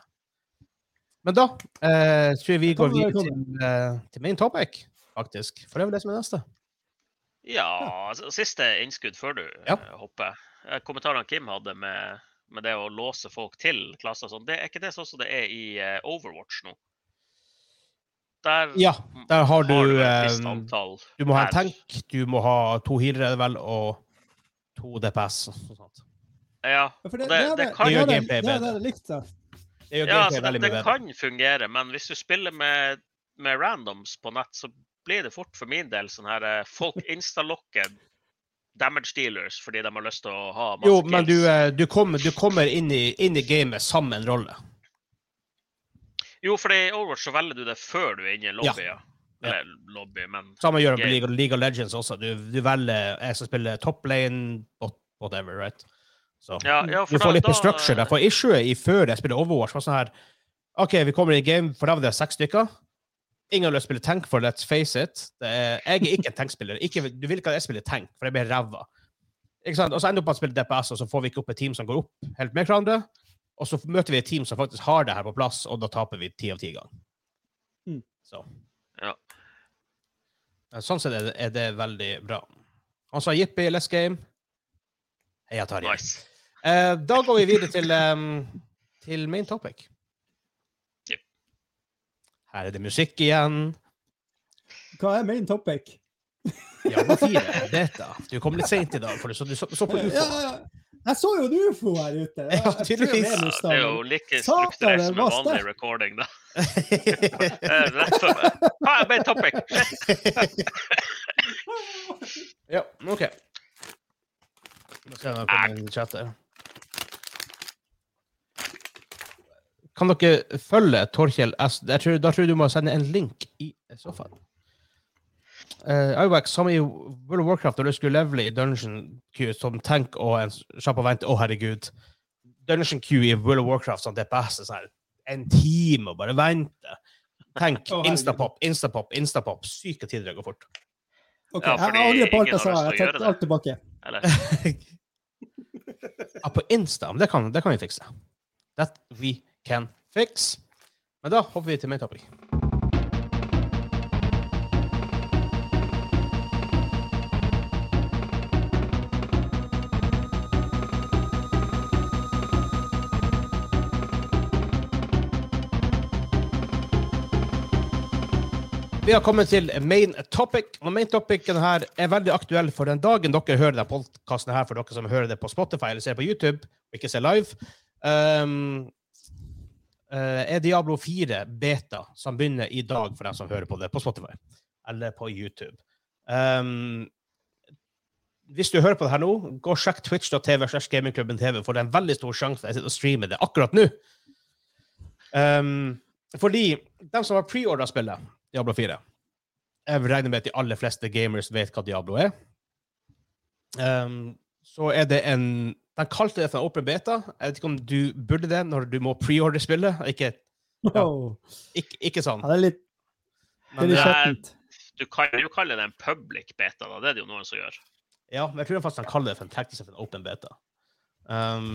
Men da eh, tror jeg vi går videre til, eh, til main topic, faktisk. For det er vel det som er neste. Ja, ja. siste innskudd før du Ja. eh, hopper. Eh, Kommentarene Kim hadde med, med det å låse folk til klasser og sånn, det er ikke det sånn som det er i eh, Overwatch nå? Der Ja, der har du, har du et visst eh, antall. Du må ha en tank, du må ha to healere, er det vel, og to DPS. og sånt. Ja, og det, det, det, kan det, det, bedre. det Ja, altså, det, det kan fungere, men hvis du spiller med, med randoms på nett, så blir det fort for min del sånn her eh, Folk instalokker damage dealers fordi de har lyst til å ha masse Jo, men du, eh, du kommer, du kommer inn, i, inn i gamet sammen med en rolle. Jo, for i Overwatch så velger du det før du er inne i lobbyen. ja. Ja. Eller lobby, men Samme gjør det på League, of Legends også. Du, du velger jeg skal spille top lane, what- whatever, right? Så ja, ja, du får litt structure der. For issuet i før jeg spiller Overwatch, var sånn her OK, vi kommer i game, for da var det seks stykker. Ingen har lyst til å spille tank, for let's face it. Det er, jeg er ikke en tankspiller. Ikke, du vil ikke at jeg spiller tank, for jeg blir ræva. Og så ender du opp med å spille DPS, og så får vi ikke opp et team som går opp helt med hverandre. Og så møter vi et team som faktisk har det her på plass, og da taper vi ti av ti ganger. Mm. Så. Ja. Sånn sett er det, er det veldig bra. Han sa jippi, let's game. Heia Tarjei. nice. Eh, da går vi videre til, um, til main topic. Yep. Her er det musikk igjen. Hva er main topic? Diablo 4, dette? Du kom litt seint i dag, for du så, du så, så på Ja, UFO. ja. Jeg så jo en ufo her ute. Jeg ja, tydeligvis. det Ja, det er jo like strukturert som en vanlig recording, da. Eh, Rett meg. Hva er main topic? ja, OK. Nå ser jeg noe komme i chattet. Kan dere følge Torkjell S? Tror, da tror jeg du må sende en link i så fall. Uh, Iwax, som i World of Warcraft, når du skulle levele i Dungeon Q som tank og en kjapp og vente Å, herregud. Dungeon Q i World of Warcraft som DPS er sånn en time og bare vente. Tenk, oh, instapop, instapop, instapop. Syke tider det går fort. Ok, Ja, jeg angrer på alt jeg sa. Jeg tar alt tilbake. Eller? ja, på Insta, men det kan, det kan vi fikse. That we can fix. Men da hopper vi til main topic. Vi har kommet til main topic. Og main topicen her er veldig aktuell for den dagen dere hører denne podkasten her, for dere som hører det på Spotify eller ser på YouTube og ikke ser live. Um, er Diablo 4 beta, som begynner i dag for dem som hører på det på Spotify eller på YouTube. Um, hvis du hører på det her nå, gå og sjekk twitch.tv slash gamingklubben TV, for det er en veldig stor sjanse jeg sitter og streamer det akkurat nå. Um, fordi de som har preordra spillet, Diablo 4 Jeg regner med at de aller fleste gamers vet hva Diablo er. Um, så er det en De kalte det for en open beta. Jeg vet ikke om du burde det når du må preordre spillet. Ikke, Ja. Ikke, ikke sånn. Ja, det er litt, det er Men, litt eh. Du kan jo kalle det en public beta, da. Det er det jo noen som gjør. ja, men jeg tror faktisk de kaller det for en teknisk for en open beta. Um,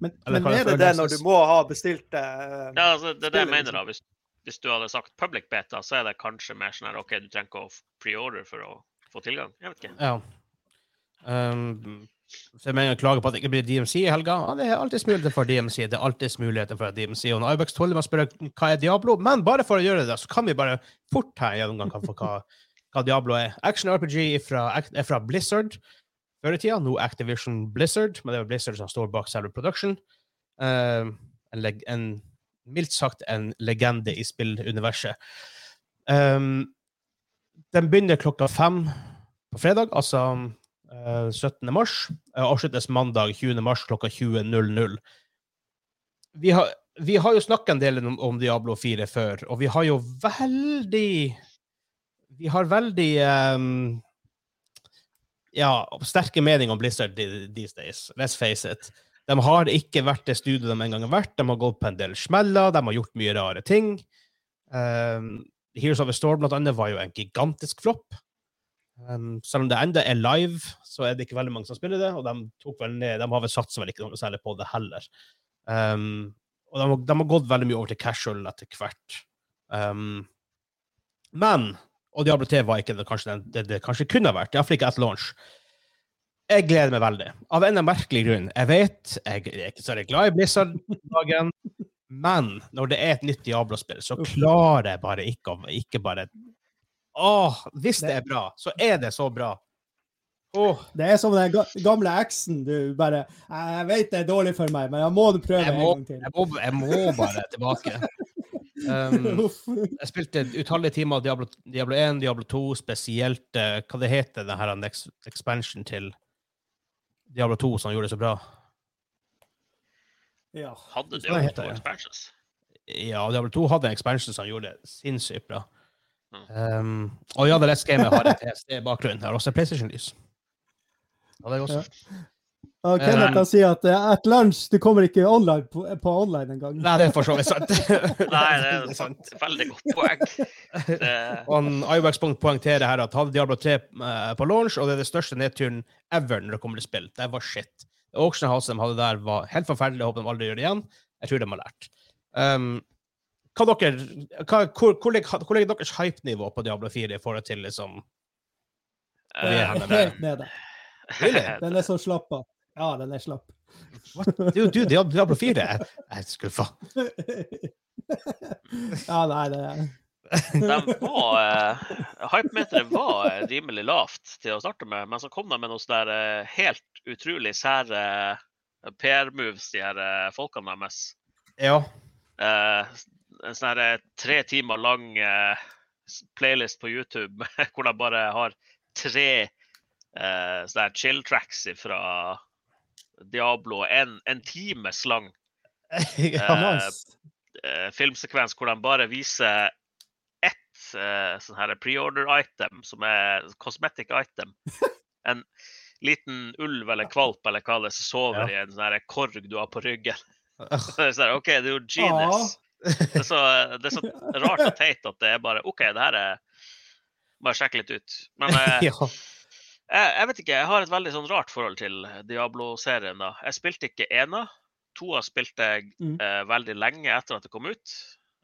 Men, men er det det når du må ha bestilt uh, Ja, altså, det er det jeg mener, da. Hvis, hvis du hadde sagt public beta, så er det kanskje mer sånn her OK, du trenger ikke å preorder for å få tilgang. Jeg vet ikke. ja. Um, så jeg mener klager på at det ikke blir DMC i helga. Ja, det er alltid muligheter for DMC. Det er alltid muligheter for DMC. Og når Ibex Tolle må spørre hva er Diablo, men bare for å gjøre det, så kan vi bare fort ta en gjennomgang for hva, hva Diablo er. Action RPG fra, er fra Blizzard før i tida. Nå Activision Blizzard, men det er Blizzard som står bak selve production. Um, en, en, mildt sagt en legende i spilluniverset. Um, den begynner klokka fem på fredag, altså uh, 17. mars. og avsluttes mandag 20. mars klokka 20.00. Vi vi har jo snakka en del om, om Diablo 4 før, og vi har jo veldig Vi har veldig um, ja, sterke meninger om Blizzard these days. Let's face it. De har ikke vært det studioet de en gang har vært. De har gått på en del smeller, de har gjort mye rare ting. Um, Heroes of a Storm blant annet var jo en gigantisk flopp. Um, selv om det enda er live, så er det ikke veldig mange som spiller det, og de, tok vel ned, de har vel satsa vel ikke noe særlig på det heller. Um, og de, de har gått veldig mye over til casual etter hvert. Men Og Diablo 3 var ikke det kanskje den, det, det kanskje kunne ha vært, iallfall ikke at launch. Jeg gleder meg veldig. Av en merkelig grunn. Jeg vet jeg er ikke så glad i Blizzard-dagen, men når det er et nytt Diablo-spill, så klarer jeg bare ikke å ikke bare Åh, hvis det er bra, så er det så bra. Åh, Det er som den gamle eksen. Du bare Jeg vet det er dårlig for meg, men jeg må prøve jeg en gang til. jeg, må, jeg må bare tilbake. Um, jeg spilte utallige timer Diablo, Diablo 1, Diablo 2, spesielt uh, hva det heter, det her ex expansion til Diablo 2 som gjorde det så bra. ja. Hadde heter to expansions. Ja, Diablo 2 hadde en expansion som gjorde det sinnssykt bra. Mm. Um, og ja, The Let's Game har en PST-bakgrunn. Har også PlayStation-lys. Ja, det er også. Og Kenneth han sier at eh, at lunsj, du kommer ikke online på, på online engang. Nei, det er for så vidt sant. Nei, det er sant. veldig godt poeng. Det, Iwax poengterer her at hadde Diablo 3 eh, på launch, og det er det største nedturen ever når det kommer til spill. Det var shit. Auction House de hadde der, var helt forferdelig. Håper de aldri gjør det igjen. Jeg tror de har lært. Um, hva dere, hva, hvor, hvor, ligger, hvor ligger deres hype-nivå på Diablo 4 i forhold til liksom vi eh, her med Helt nede. Really? Den er så slapp av. Ja, den er slapp. Du, du Diablo Diablo 4? Jeg, jeg er skuffa. ja, nei, det er de var uh, Hypemeteret var eh, rimelig lavt til å starte med, men så kom de med noen sånne der, eh, helt utrolig sære PR-moves, de her folkene deres. Ja. Eh, en sånn her tre timer lang playlist på YouTube hvor de bare har tre eh, sånne chill tracks fra Diablo. En, en times lang ja. nice. eh, filmsekvens hvor de bare viser ett eh, sånn her pre-order item, som er cosmetic item. En liten ulv eller kvalp eller hva det er som sover i en sånn korg du har på ryggen. Så det er sånn, OK, det er jo genius. Det er, så, det er så rart og teit at det er bare OK, det her er Bare sjekke litt ut. Men eh, ja. Jeg, jeg vet ikke, jeg har et veldig sånn rart forhold til Diablo-serien. da. Jeg spilte ikke ena. Toa spilte jeg Mm. eh, veldig lenge etter at det kom ut.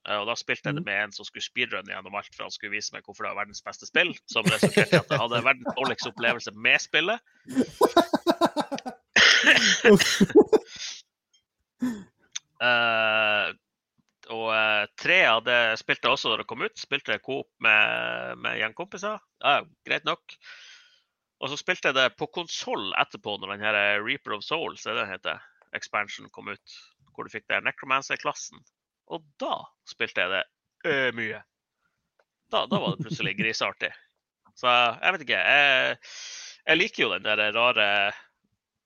Eh, og da spilte jeg det Mm. med en som skulle speedrunne gjennom alt, for han skulle vise meg hvorfor det var verdens beste spill. Som resulterte i at jeg hadde verdens dårligste opplevelse med spillet. Eh, og uh, tre av det spilte jeg også da det kom ut. Spilte jeg coop med, med gjengkompiser. Ja, greit nok. Og så spilte jeg det på konsoll etterpå, når den her Reaper of Souls det den heter, expansion kom ut. Hvor du fikk det Necromancer-klassen. Og da spilte jeg det ø, mye. Da, da var det plutselig griseartig. Så jeg vet ikke. Jeg, jeg liker jo den der rare,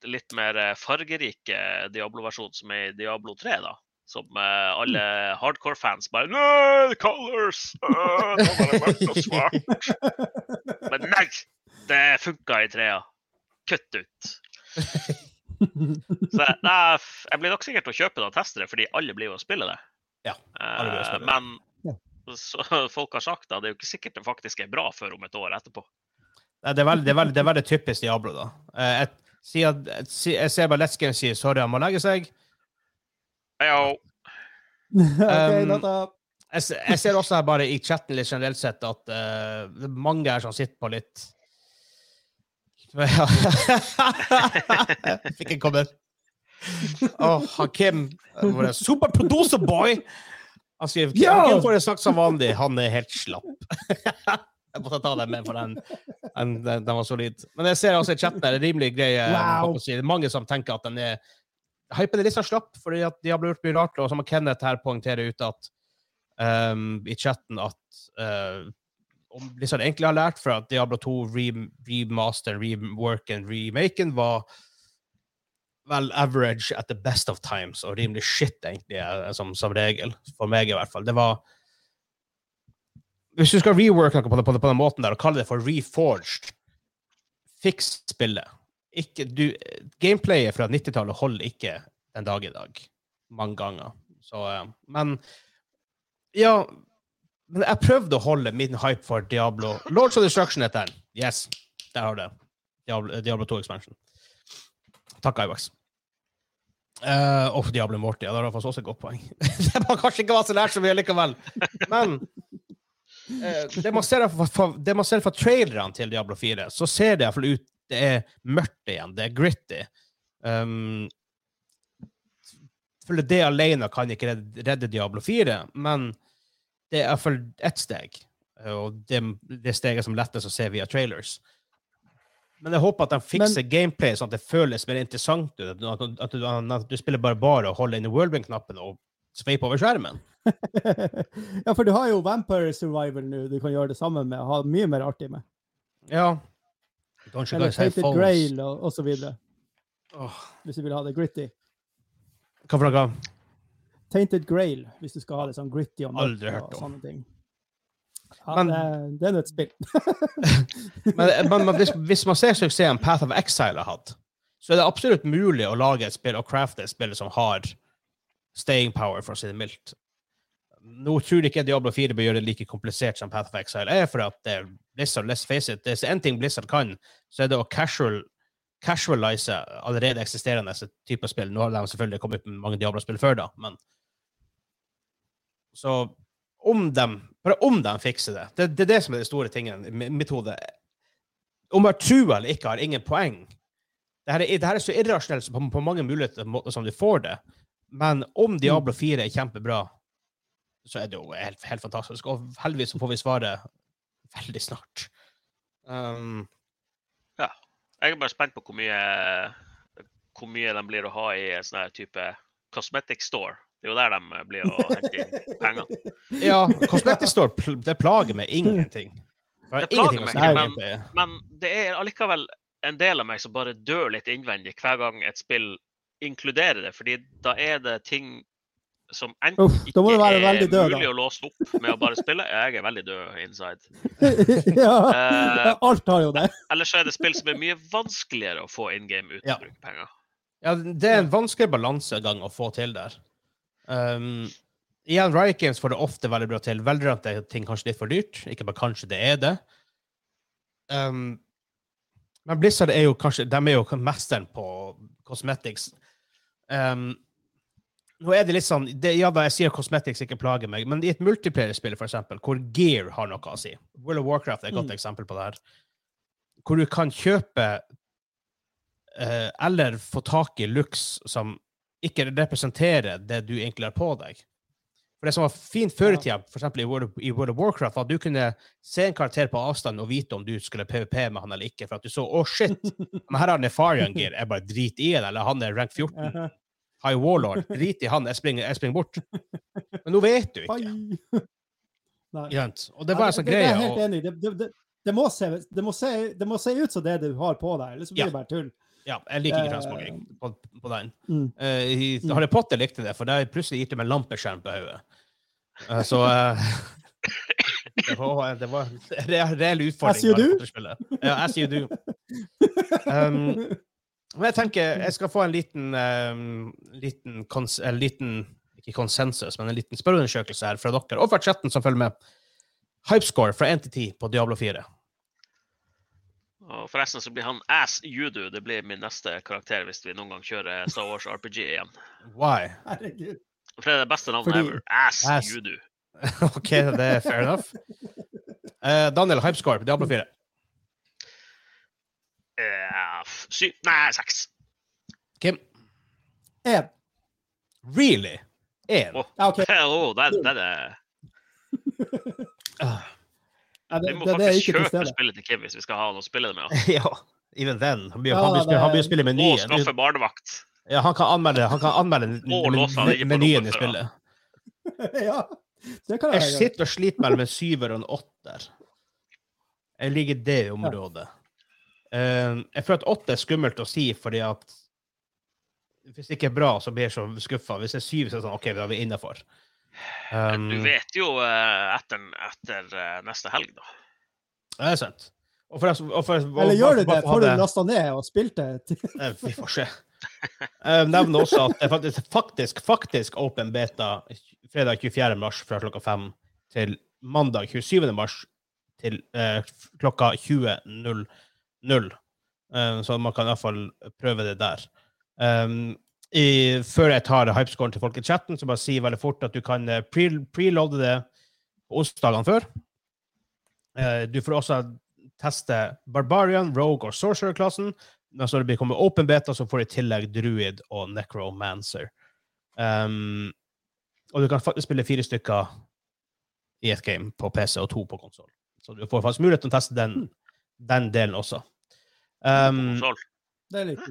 litt mer fargerike Diablo-versjonen som er i Diablo 3, da. Som uh, alle hardcore-fans bare Nei, colors! Uh, nå var det mørkt og svart. Men nei! Det funka i trea. Kutt ut. Så nei, jeg blir nok sikkert til å kjøpe det og teste det, fordi alle blir jo å spille det. Ja, alle blir å Eh, spille det. Men Ja. så folk har sagt at det er jo ikke sikkert det faktisk er bra før om et år etterpå. Nei, Det er veldig, det er veldig, det er veldig typisk Diablo, da. Eh, Jeg, sier, jeg, jeg ser bare Let's Game sier sorry, han må legge seg. Yo. OK, Um. Jeg, jeg ser også her bare i chatten litt generelt sett at uh, er mange her som sitter på litt Fikk en kommentar. Åh, Hakim, vår superproducer boy, han skriver Ja! Hakim får det sagt som vanlig, han er helt slapp. jeg måtte ta den med, for den, den, den, den var solid. Men jeg ser også i chatten her, det er rimelig grei Wow. si. Det er mange som tenker at den er Hypen er litt sånn slapp, fordi at de har blitt mye rart. Og så må Kenneth her poengtere ut at um, i chatten at uh, om Blizzard egentlig har lært fra at Diablo 2 remaster, remaster, reworken, remaken var vel average at the best of times, og rimelig shit, egentlig, eh, som, som regel. For meg, i hvert fall. Det var Hvis du skal reworke noe på, det- på, det- på den måten der, og kalle det for reforged, fiks spillet. Ikke, du, gameplayet fra 90-tallet holder ikke den dag i dag. Mange ganger. Så, eh, men Ja. Men jeg prøvde å holde min hype for Diablo. Lords of Destruction heter den. Yes, der har du det. Diablo, Diablo 2 Expansion. Takk, Ivax. Uh, og Diablo Morty. Ja, det var også et godt poeng. det var kanskje ikke hva så lært så mye likevel. Men uh, det, man ser fra, det trailerne til Diablo 4, så ser det iallfall ut Det er mørkt igjen. Det er gritty. Um, det alene kan ikke redde, redde Diablo 4, men det er i hvert fall ett steg. Og det, det steget som lettest å se via trailers. Men jeg håper at de fikser gameplay sånn at det føles mer interessant ut. At, at, at, du, at du spiller bare bare og holder inn Whirlwind-knappen og sveiper over skjermen. ja, for du har jo Vampire Survival nå du kan gjøre det sammen med. Ha mye mer artig med. Ja. Don't you Eller have Grail og, og så videre. Oh. Hvis du vil ha det gritty. Hva for noe? Tainted Grail, hvis du skal ha det sånn gritty og mørkt og sånne ting. Ja, Men- det, det er nå et spill. Men, men, men hvis, hvis man ser suksessen Path of Exile har hatt, så er det absolutt mulig å lage et spill og crafte et spill som har staying power, for å si det mildt. Nå tror jeg ikke Diablo 4 bør gjøre det like komplisert som Path of Exile er, for at det Blizzard, let's face it, det er en ting Blizzard kan, så er det å casual, casualize allerede eksisterende type spill. Nå har de selvfølgelig kommet med mange Diablo-spill før da, men så om de, bare om de fikser det, det, det er det som er den store tingen i mitt hode. Om jeg tror eller ikke, har ingen poeng. Det her er, det her er så irrasjonelt på, på mange muligheter som du får det. Men om Diablo 4 er kjempebra, så er det jo helt, helt fantastisk. Og heldigvis så får vi svaret veldig snart. Um, jeg er bare spent på hvor mye, hvor mye de blir å ha i en sånn type cosmetic store. Det er jo der de blir å hente inn penger. ja, Cosmetic Store det plager meg ingenting. Det plager ingenting meg ikke, men- Men det er allikevel en del av meg som bare dør litt innvendig hver gang et spill inkluderer det. Fordi da er det ting som enten Uff, ikke er død, mulig da. å låse opp med å bare spille. Jeg er veldig død inside. ja, uh, alt har jo det. Eller så er det spill som er mye vanskeligere å få in game uten Ja. å bruke penger. Ja, det er en vanskelig balansegang å få til der. Um, igjen, Riot Games får det ofte veldig bra til. Veldig er ting kanskje litt for dyrt. Ikke bare kanskje det er det. Um, men Blizzard er jo kanskje De er jo mesteren på cosmetics. Um, nå er det litt sånn det, Ja da, jeg sier cosmetics ikke plager meg, men i et multiplayer-spill, for eksempel, hvor gear har noe å si World of Warcraft er et godt Mm. eksempel på det her. Hvor du kan kjøpe uh, eller få tak i looks som ikke representerer det du egentlig har på deg. For Det som var fint før i tida, eksempel i World, of, i World of Warcraft, var at du kunne se en karakter på avstand og vite om du skulle PVP med han eller ikke. For at du så å shit, men her har Nefarian gear, jeg bare drit i det. Eller han er rank 14, Aha. High Warlord, drit i han, jeg springer, jeg springer bort. Men nå vet du ikke. Og det Ja, var en sånn greie. det er helt enig. Det, det, det, det, må se, det, må se, det må se ut som det du har på deg, ellers blir Ja. det bare tull. Ja, jeg liker ikke Eh, transmoging på, på den. Mm. Uh, i, Mm. Harry Potter likte det, for der plutselig gitt dem en lampeskjerm på hodet. Uh, så uh, det, var, det var en re- reell utfordring. As you do. Um, Men jeg tenker jeg skal få en liten, um, liten, kons en liten Ikke konsensus, men en liten spørreundersøkelse her fra dere, og fra chatten som følger med. Hypescore fra 1 til 10 på Diablo 4. Og forresten så blir han Ass Judo. Det blir min neste karakter hvis vi noen gang kjører Star Wars RPG igjen. Why? Herregud. For det er det beste navnet Fordi- ever. Ass, Ass. Judu. OK, det er fair enough. Uh, Daniel, hypescore på Diablo 4. Uh, f- syv Nei, seks. Kim? Én. Really? Én? Oh. Ja, OK. Å, den, den er Ah, det, Vi må det, faktisk til kjøpe spillet til Kim hvis vi skal ha noe å spille det med. altså. ja, even then. Han blir Ja, han blir spille- han blir det- spille Og skaffe barnevakt. Ja, han kan anmelde, han kan anmelde menyen i spillet. ja, det kan Jeg jeg sitter og sliter mellom en syver og en åtter. Jeg liker det området. Eh, jeg føler at åtte er skummelt å si, fordi at hvis det ikke er bra, så blir jeg så skuffa. Hvis det er syv, så er det sånn OK, da er vi innafor. Um, Du vet jo eh, etter, etter eh, neste helg, da. Det er sant. Og for, og for, og Eller gjør du det? Får du lasta ned og spilt det? Eh, Vi får se. Jeg nevner også at det faktisk, faktisk, faktisk open beta fredag 24. mars fra klokka 5 til mandag 27. mars til eh, klokka 20.00. Um, så man kan iallfall prøve det der. Um, i, før jeg tar hypescoren til folk i chatten, så bare si veldig fort at du kan eh, pre- preloade det på onsdagene før. Eh, du får også teste Barbarian, Rogue og Sorcerer-klassen. Men så når det blir kommet open beta, så får du i tillegg Druid og Necromancer. Um, og du kan faktisk spille fire stykker i et game på PC og to på konsoll. Så du får faktisk mulighet til å teste den, den delen også. Um, Det er litt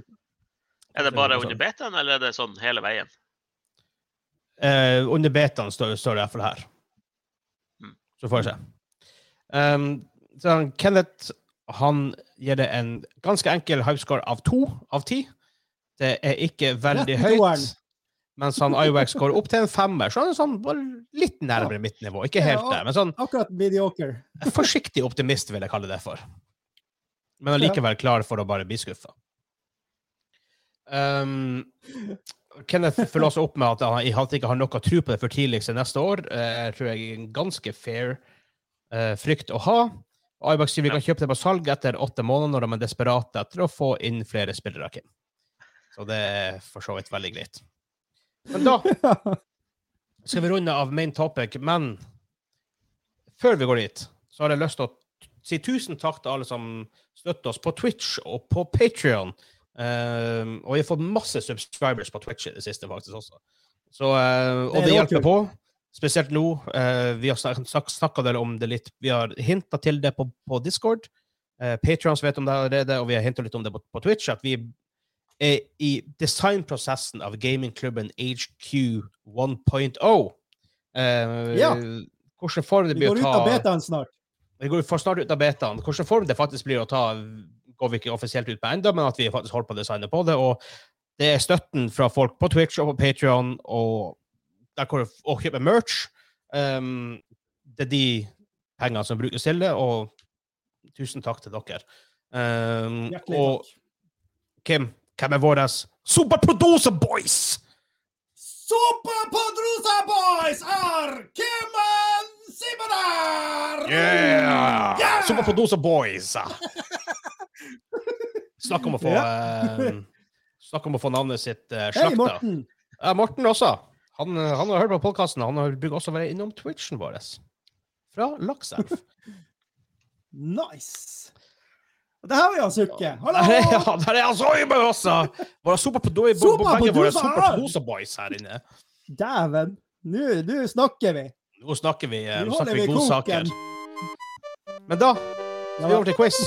Er det bare under betaen, eller er det sånn hele veien? Eh, under betaen står, står det iallfall her. Mm. Så får vi se. Um, så han, Kenneth han gir det en ganske enkel hypescore av to av ti. Det er ikke veldig høyt. Mens han Iwax går opp til en femmer, så han er sånn bare litt nærmere mitt nivå. Ikke helt Ja, der, men sånn akkurat mediocre. forsiktig optimist, vil jeg kalle det for. Men allikevel klar for å bare bli skuffa. Um, Kenneth følger også opp med at han han ikke har noe tro på det for tidligst neste år. Jeg tror jeg er en ganske fair uh, frykt å ha. Aibak sier vi kan kjøpe det på salg etter åtte måneder når de er desperate etter å få inn flere spillere. Kim. Så det er for så vidt veldig greit. Men da skal vi runde av main topic, men før vi går dit, så har jeg lyst til å si tusen takk til alle som støtter oss på Twitch og på Patrion. Og vi har fått masse subscribers på Twitch i det siste, faktisk også. Så, uh, og Det det hjelper på, spesielt nå. Uh, vi har snak snak snakka om det litt. Vi har hinta til det på, på Discord. Uh, Patrions vet om det allerede, og vi har hinta litt om det på, på Twitch. At vi er i designprosessen av gamingklubben HQ 1.0. Eh, Ja. Hvordan form det Vi går ut av betaen snart. Vi går snart ut av betaen. Hvordan form det faktisk blir å ta, går vi ikke offisielt ut på ennå, men at vi faktisk holder på å designe på det. Og det er støtten fra folk på Twitch og på Patreon og der hvor å kjøpe merch. Um, det er de pengene som brukes til det, og tusen takk til dere. Um, og takk. Kim, hvem er våre superproducer boys? Superpodrosa Boys er Kimmen Simonar! Yeah! Yeah! Superproducer boys! Snakk om å få ja. Snakk om å få navnet sitt uh, Hei. Morten. Ja, Morten også. Han, eh, han har hørt på podkasten. Han har bygd også vært innom Twitchen vår. Fra Lakselv. Nice. Og det her var jo Sukke. Hallo! Der ja, der er han Soybe også! Bo- bo- begge våre boys her inne. Dæven. Nå nå snakker vi. Nå snakker vi, eh, Nå snakker vi vi godsaker. Men da skal vi over til quiz.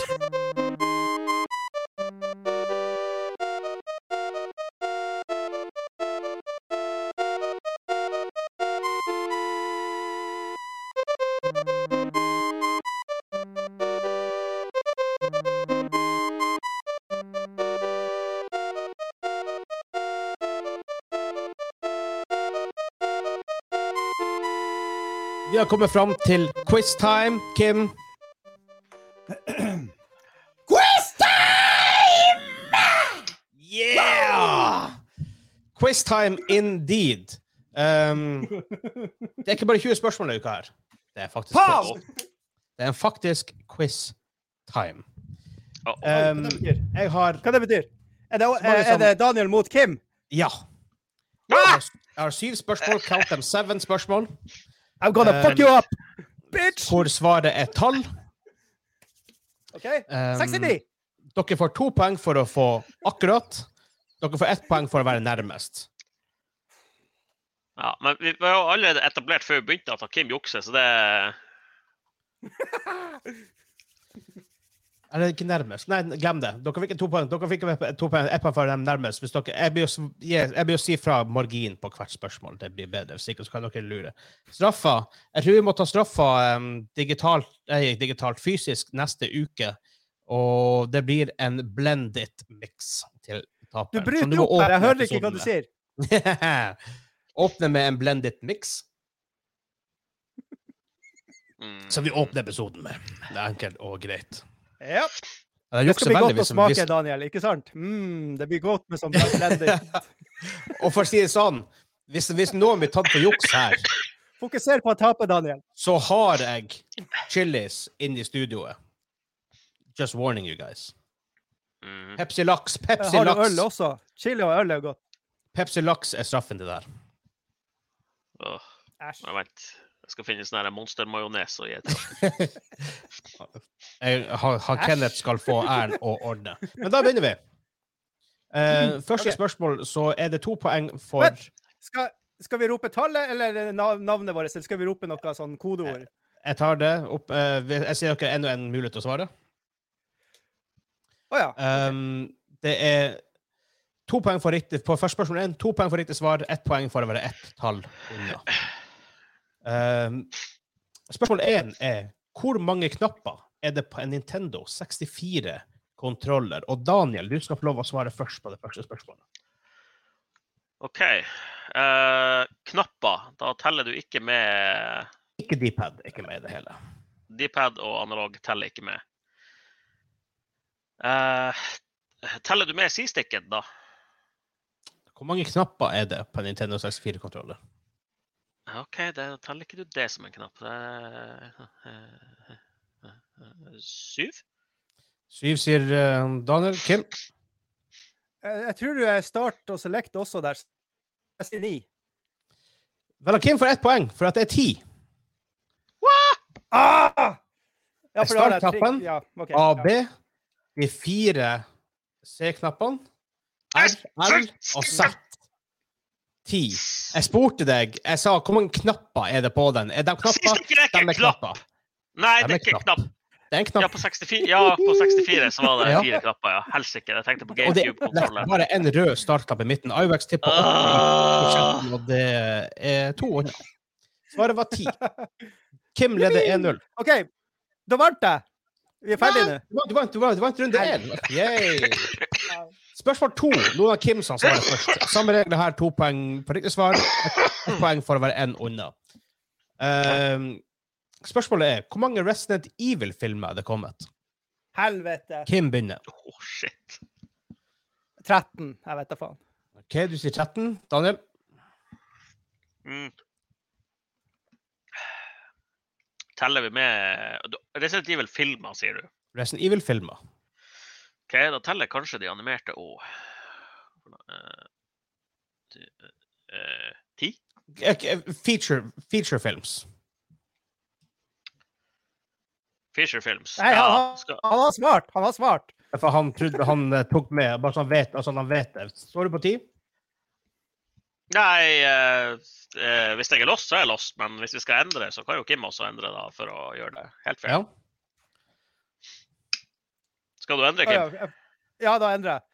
Vi har kommet fram til quiztime, Kim. quiztime! Yeah! Quiztime indeed. Um, det er ikke bare 20 spørsmål denne uka her. Det er faktisk Pow! quiz. Det er en faktisk quiz-time. Um, jeg har Hva det betyr? Er det, er, er det Daniel mot Kim? Ja. Jeg har, jeg har syv spørsmål. Count them seven spørsmål. I'm gonna fuck you up! Bitch! Hvor svaret er tall. OK? Um, 69. Dere får to poeng for å få akkurat. Dere får ett poeng for å være nærmest. Ja, men vi var jo allerede etablert før vi begynte at Kim jukser, så det Eller ikke nærmest. Nei, glem det. Dere fikk to poeng. Dere fikk to poeng, ett poeng for dem nærmest. Hvis dere, jeg blir å jeg blir å si fra margin på hvert spørsmål. Det blir bedre. Hvis ikke så kan dere lure. Straffa. Jeg tror vi må ta straffa um, digitalt, eh, digitalt, fysisk, neste uke. Og det blir en blended mix til Du taperen. Du bryter opp her. Jeg hører ikke hva du sier. Åpne med en blended mix, mm. som vi åpner episoden med. Det er enkelt og greit. Ja. Det, Det skal bli veldig godt å smake, hvis- Daniel. Ikke sant? Mm, det blir godt med sånn blending. Og for å si det sånn, hvis, hvis noen blir tatt for juks her, Fokuser på å tape, Daniel. så har jeg chilis inne i studioet. Just warning you guys. Mm. Pepsi Laks, Pepsi Har du Laks. øl også? Chili og øl er godt. Pepsi Laks er straffen til det der. Æsj. Jeg skal finne sånn monstermajones og gi til. Har, har Kenneth skal få æren å ordne. Men da begynner vi. Uh, første okay. spørsmål, så er det to poeng for Vent. Skal, skal vi rope tallet eller navnet vårt, eller skal vi rope noe sånn kodeord? Jeg tar det opp. Uh, jeg sier dere enda en mulighet til å svare. Å ja. Um, det er to poeng for riktig på første spørsmål én, to poeng for riktig svar, ett poeng for å være ett tall unna. Um, spørsmål én er hvor mange knapper er det på en Nintendo 64-kontroller? Og Daniel, du skal få lov å svare først på det første spørsmålet. OK. Uh, knapper. Da teller du ikke med Ikke D-pad, ikke med i det hele. D-pad og analog teller ikke med. Uh, teller du med C-sticken, da? Hvor mange knapper er det på en Nintendo 64-kontroller? OK, det teller ikke du det som en knapp. Det er, eh, Syv? Syv, sier eh, Daniel. Kim? Jeg, tror du er start og select også der. Jeg sier ni. Vel, Kim får ett poeng, for at det er ti. Ah! Ja, Startknappen. Ja, okay, A, ja. B, de fire C-knappene, R, L og Z. Ti. Jeg spurte deg, jeg sa hvor mange knapper er det på den? Er de knapper? Er De ikke er en knapp! knapper. Nei, det er er ikke knapp. knapp. Det er en Ja, knapp. på 64, ja, på 64 så var det Ja. fire knapper, ja. Helsike. Jeg tenkte på Og det er GameCube-konsollen. bare en rød startknapp i midten. Ivex tippa. 80 og det er to år. Svaret var ti. Kim leder 1-0. OK, da vant jeg. Vi er ferdige nå. Du vant, du vant, du vant runde én. Spørsmål to. Noen av Kim som svarer først. Samme regler her. To poeng på riktig svar. Ett poeng for å være én unna. Uh, spørsmålet er hvor mange Resident Evil-filmer er det kommet? Helvete. Kim begynner. Oh, shit. 13. Jeg vet da faen. OK, du sier 13. Daniel? Mm. Teller vi med Resident Evil-filmer, sier du? Resident Evil-filmer. OK, da teller kanskje de animerte òg. Ti? Eh, Feature, feature films. Fisher Films. Nei, Ja, han, skal, han var smart. Han var smart. For han trodde han eh, tok med, bare så han vet, altså han vet det. Står du på ti? nei, eh, eh, hvis jeg er lost, så er jeg lost. Men hvis vi skal endre, så kan jo Kim også endre da, for å gjøre det helt fair. Ja. Skal du endre, Kim? ja. ja, da endrer jeg.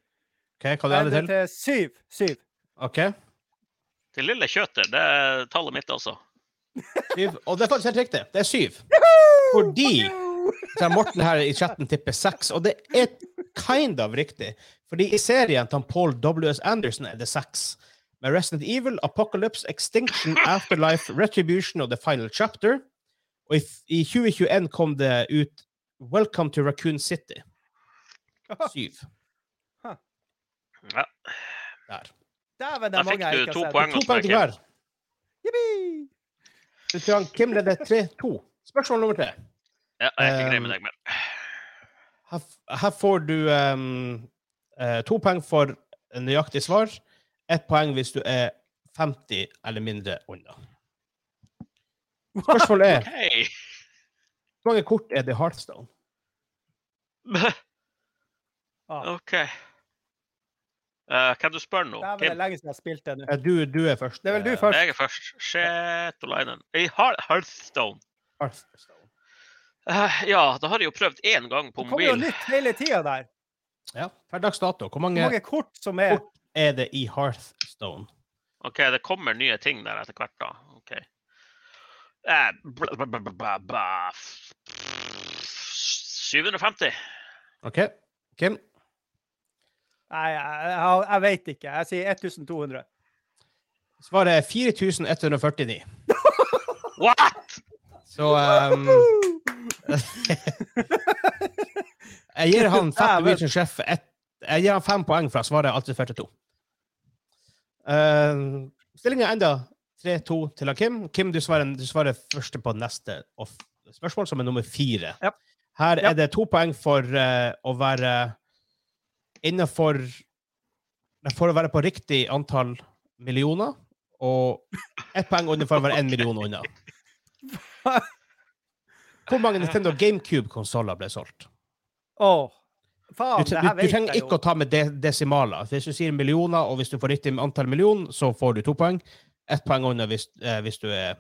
OK, hva du endrer til? til syv. Syv. OK. Til lille kjøter. Det er tallet mitt også. Syv. Og det er faktisk helt riktig. Det er syv. Fordi så er Morten her i chatten tipper seks, og det er kind of riktig. Fordi i serien til Paul W.S. Anderson er det seks. Med Resident Evil, Apocalypse, Extinction, Afterlife, Retribution og The Final Chapter. Og i, i 2021 kom det ut Welcome to Raccoon City. Syv. Ja. Der. Dæven, det er mange jeg du ikke har sett. poeng To poeng til hver. Jippi! Kim leder 3-2. Spørsmål nummer tre. Ja, jeg er ikke grei med Um, deg mer. Her, her får du ehm, eh, to poeng for nøyaktig svar. Ett poeng hvis du er 50 eller mindre unna. Spørsmålet er hvor mange kort er det i Hearthstone? Ah, OK. Uh, kan du spørre nå? Det er Kim? lenge siden jeg har spilt det nå. Eh, Du, du er først. Det er vel du eh, først. Jeg er først. Shetolainen. I Hearthstone. Hearthstone. Uh, ja, da har jeg jo prøvd én gang på Det kommer jo mobil. nytt hele tida der. Ja, per dags dato. Hvor Hvor mange mange kort som er kort er det i Hearthstone? OK, det kommer nye ting der etter hvert, da. OK. Eh, bla, bla, bla, bla, bla. 750. OK. Kim? Nei, jeg, jeg, jeg vet ikke. Jeg sier 1200. Svaret er 4149. What?! Så um, Jeg gir han Fat Norwegian Chef ett Jeg gir han fem poeng for at svaret er alltid 42. Uh, Stillinga er enda 3-2 til Kim. Kim, du svarer, du svarer først på neste spørsmål, som er nummer fire. Ja. Her Ja. er det to poeng for uh, å være innenfor For å være på riktig antall millioner, og ett poeng under for å være én million unna. Hvor mange Nintendo GameCube-konsoller ble solgt? Oh. Faen, du, du, du trenger ikke jo. å ta med de, desimaler. Hvis du sier millioner, og hvis du får riktig antall million, så får du to poeng. Ett poeng under hvis, eh, hvis du er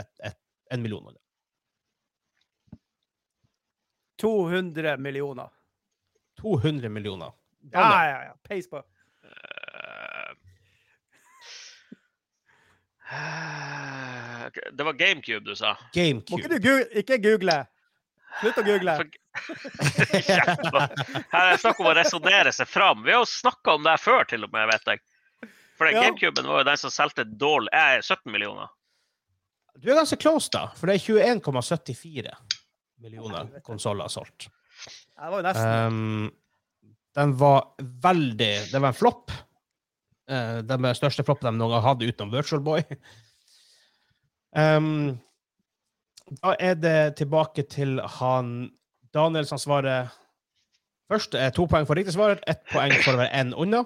et, et, en million unna. 200 millioner. 200 millioner. Ja, ja, ja. Peis på. Eh, Det var GameCube du sa. Må ikke du gu ikke google? Slutt å google. Her er det snakk om å resonnere seg fram. Vi har jo snakka om det her før, til og med, vet jeg. For Ja. GameCuben var jo den som solgte dårlig eh, 17 millioner. Du er ganske close, da. For det er 21,74 millioner konsoller solgt. Det var jo nesten. Um, den var veldig Det var en flopp. Uh, den største floppen de noen gang hadde utenom Virtual Boy. Um, da er det tilbake til han Daniel som svarer først. Er to poeng for riktig svar, ett poeng for å være én unna.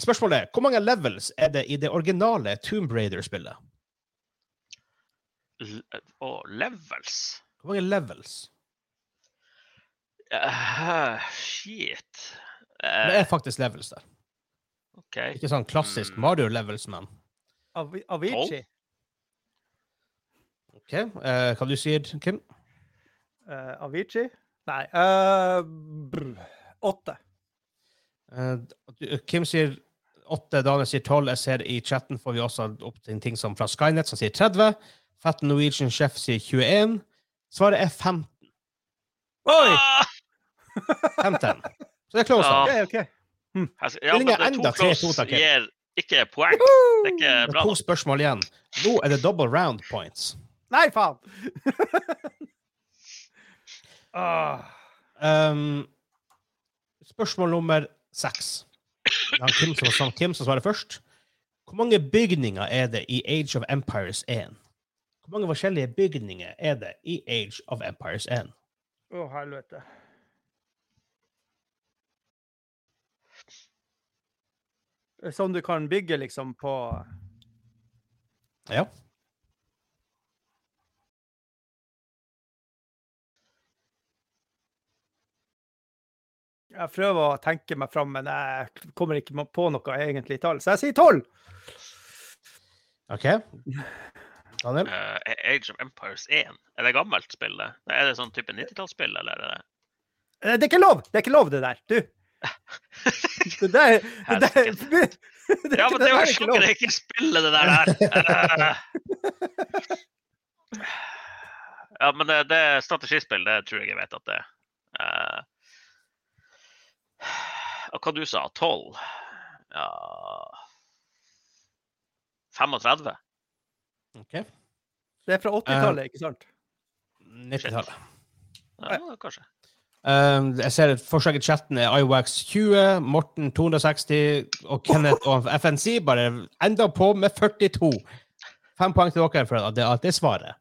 Spørsmålet er hvor mange levels er det i det originale Tomb Raider-spillet? L oh, levels? Hvor mange levels? Uh, shit. Det Eh, er faktisk levels der. Okay. Ikke sånn klassisk Mm. Mario-levels, men Av Avicii. OK. eh, hva du sier Kim? Uh, Avicii? Nei eh, brr, Åtte. Uh, Kim sier 8, Daniel sier 12. Jeg ser i chatten får vi også opp til ting som fra Skynet, som sier 30. Fat Norwegian Chef sier 21. Svaret er 15. Oi! Ah! 15. Så det er close. Ja. Okay, okay. OK. Altså, ja, men er det enda to 3-2 close takk. gir ikke poeng. Det er ikke Det er to spørsmål igjen. Nå er det double round points. Nei, faen! ah. Um, spørsmål nummer seks. Det er Kim som, som, Kim som svarer først. Hvor mange bygninger er det i Age of Empires 1? Hvor mange forskjellige bygninger er det i Age of Empires 1? Å, helvete. Som du kan bygge liksom på Ja. Jeg prøver å tenke meg fram, men jeg kommer ikke på noe egentlig tall. Så jeg sier tolv! OK. Daniel? Uh, Age of Empires 1. Er det gammelt spill? det? Er det sånn type 90-tallsspill, eller er det det? Det er ikke lov! Det er ikke lov, det der. Du! Det der, det der det, Ja, men det var er Det er jeg ikke spillet det der der. Eh, Ja, men det, det er strategispill, det tror jeg jeg vet at det er. Eh, og hva du sa? 12? Ja 35? OK. Det er fra 80-tallet, ikke sant? 90-tallet. Ja, kanskje. Um, jeg ser at forslaget i chatten er iWax 20, Morten 260 og Kenneth og FNC bare enda på med 42. Fem poeng til dere for at det, at det er svaret.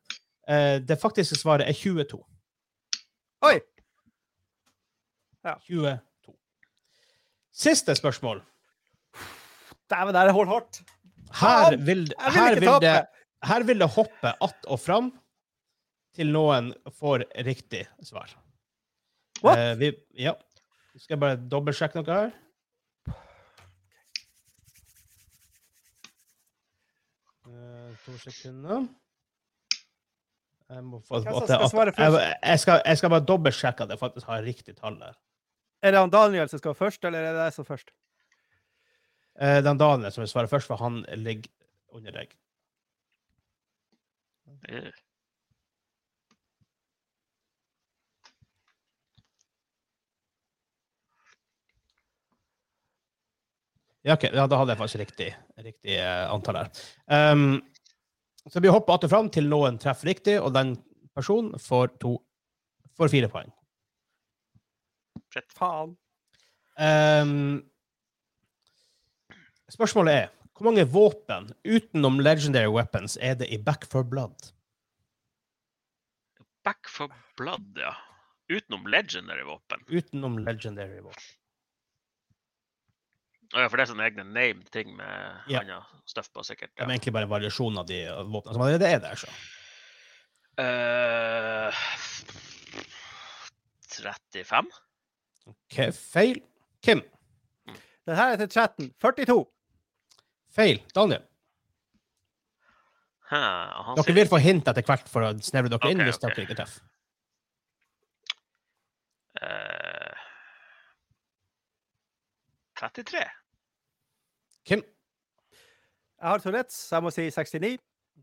Uh, det faktiske svaret er 22. Oi! 22. Siste spørsmål. Dæven, det er hold hardt. Her vil, her vil, det, her vil det hoppe att og fram til noen får riktig svar. What? Eh, vi, ja. Skal jeg bare dobbeltsjekke noe her? Eh, to sekunder. Jeg må få Hvem som skal svare først? jeg, jeg, skal, jeg skal bare dobbeltsjekke at jeg faktisk har riktig tall der. Er det han Daniel som skal først, eller er det jeg som først? Eh, den Daniel som vil svare først, for han ligger under deg. Ja, ok. Ja, da hadde jeg faktisk riktig, riktig eh, antall her. Um, så vi hopper att og fram til noen treffer riktig, og den personen får, to, får fire poeng. Fett Faen. Um, spørsmålet er hvor mange våpen utenom legendary weapons er det i Back for Blood? Back for blood, ja. Utenom legendary våpen. Utenom legendary våpen. Ja, for det er sånne egne named ting med Ja. annet stuff på, sikkert. Det er egentlig bare en variasjon av de våpnene som allerede er der. Så. Uh, 35? Ok, feil. Kim. Den her er til chatten. 42. Feil. Daniel. Hæ, Dere sier- vil få hint etter hvert for å snevre dere inn hvis okay. dere ikke treffer. Uh, 33? Kim. Jeg har Tourettes, så jeg må si 69.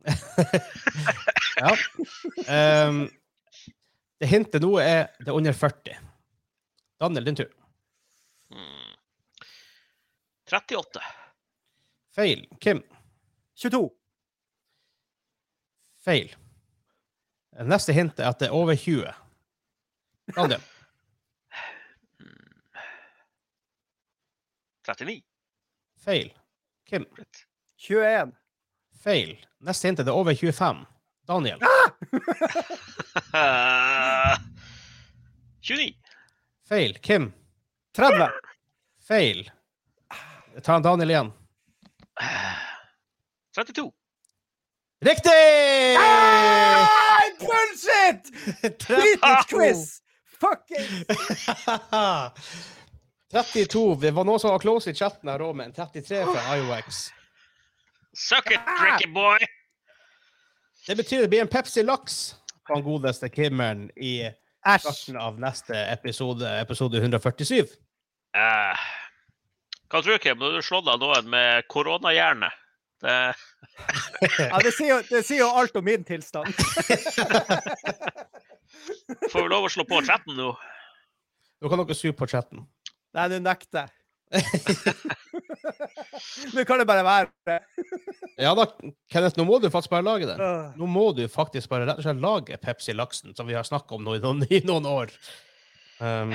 Ja. Um, det hintet nå er det er under 40. Daniel, din tur. Hmm. 38. Feil. Kim. 22. Feil. Neste hint er at det er over 20. Daniel. Hmm. 39. Feil. Kim. 21. Feil. Neste hint er det er over 25. Daniel. Ah! 29. Feil. Kim. 30. Feil. Jeg tar Daniel igjen. Eh, 32. Riktig! Ah, bullshit! Politisk quiz! Fucking 32. Det var noen som var close i chatten her òg, med en 33 fra IOX. Suck it, tricky boy! Det betyr det blir en Pepsi Laks på den godeste Kimmeren i starten av neste episode, episode 147. Eh, hva tror du, Kim? Nå har du slått av noen med koronahjerne. Det Ja, det sier, jo, det sier jo alt om min tilstand. får vi lov å slå på chatten nå. Nå kan dere su på chatten. Nei, du nekter. Nå kan det bare være. Ja da, Kenneth, nå må du faktisk bare lage det. Nå må du faktisk bare rett og slett lage Pepsi Laksen, som vi har snakka om nå i noen, i noen år. Um,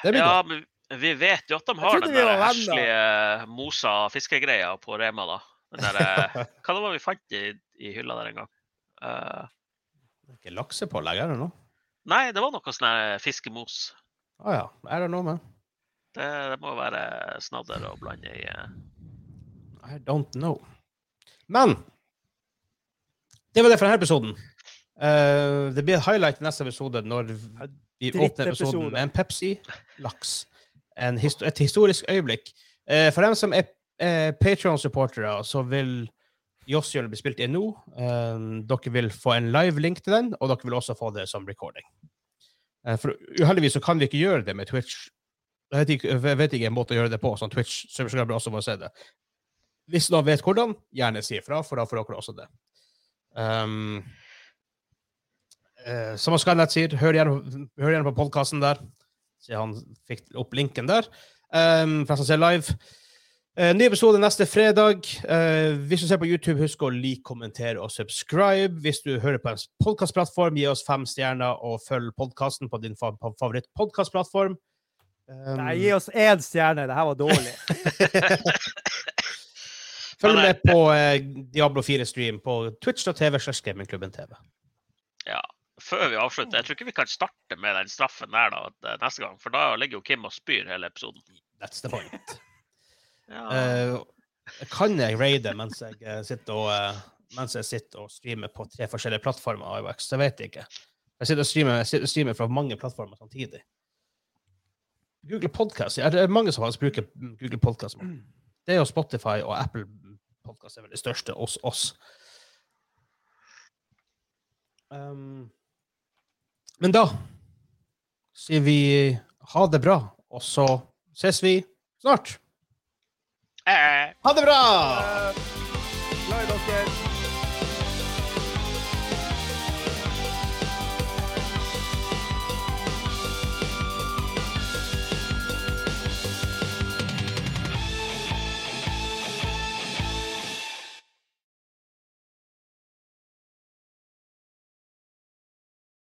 det blir Ja, godt. men vi vet jo at de har den der heslige mosa fiskegreia på Rema, da. Den der, eh, hva det var vi fant i, i hylla der en gang? Uh, Det er Ikke laksepålegg, er det noe? nei, det var noe sånn fiskemos. Å ah, ja. Er det noe med? Det, det må være snadder å blande i. eh. I don't know. Men det var det for denne episoden. Uh, det blir et highlight i neste episode når vi åpner episoden med en Pepsi-laks. En histo et historisk øyeblikk. Uh, for dem som er uh, Patreon-supportere, så vil Jossjøl bli spilt inn nå. Eh, dere vil få en live link til den, og dere vil også få det som recording. Uh, for uheldigvis så kan vi ikke gjøre det med Twitch. Jeg vet ikke, jeg vet ikke en måte å gjøre det på, sånn Twitch subscriber også må se det. Hvis noen vet hvordan, gjerne si ifra, for da får dere også det. Um, uh, som Skynet sier, hør gjerne, hør gjerne på podkasten der. Så han fikk opp linken der. Um, for han som ser live. Uh, ny episode neste fredag. Uh, hvis du ser på YouTube, husk å like, kommentere og subscribe. Hvis du hører på en podkastplattform, gi oss fem stjerner og følg podkasten på din fa favorittpodkastplattform. Um, Nei, gi oss én stjerne. Det her var dårlig. følg med på eh, Diablo 4-stream på twitch.tv slash gamingklubben TV. Ja. Før vi avslutter, jeg tror ikke vi kan starte med den straffen der da, eh, neste gang. For da ligger jo Kim og spyr hele episoden. That's the point. Ja. uh, kan jeg raide mens jeg eh, sitter og uh, mens jeg sitter og streamer på tre forskjellige plattformer? Det vet jeg ikke. Jeg sitter og streamer, jeg sitter og streamer fra mange plattformer samtidig. Google Podcast, ja, det er mange som faktisk bruker Google Podcast. Det er jo Spotify og Apple Podcast er vel det største hos oss. Um, men da sier vi ha det bra, og så ses vi snart. Eh. Ha det bra! Glad i dere.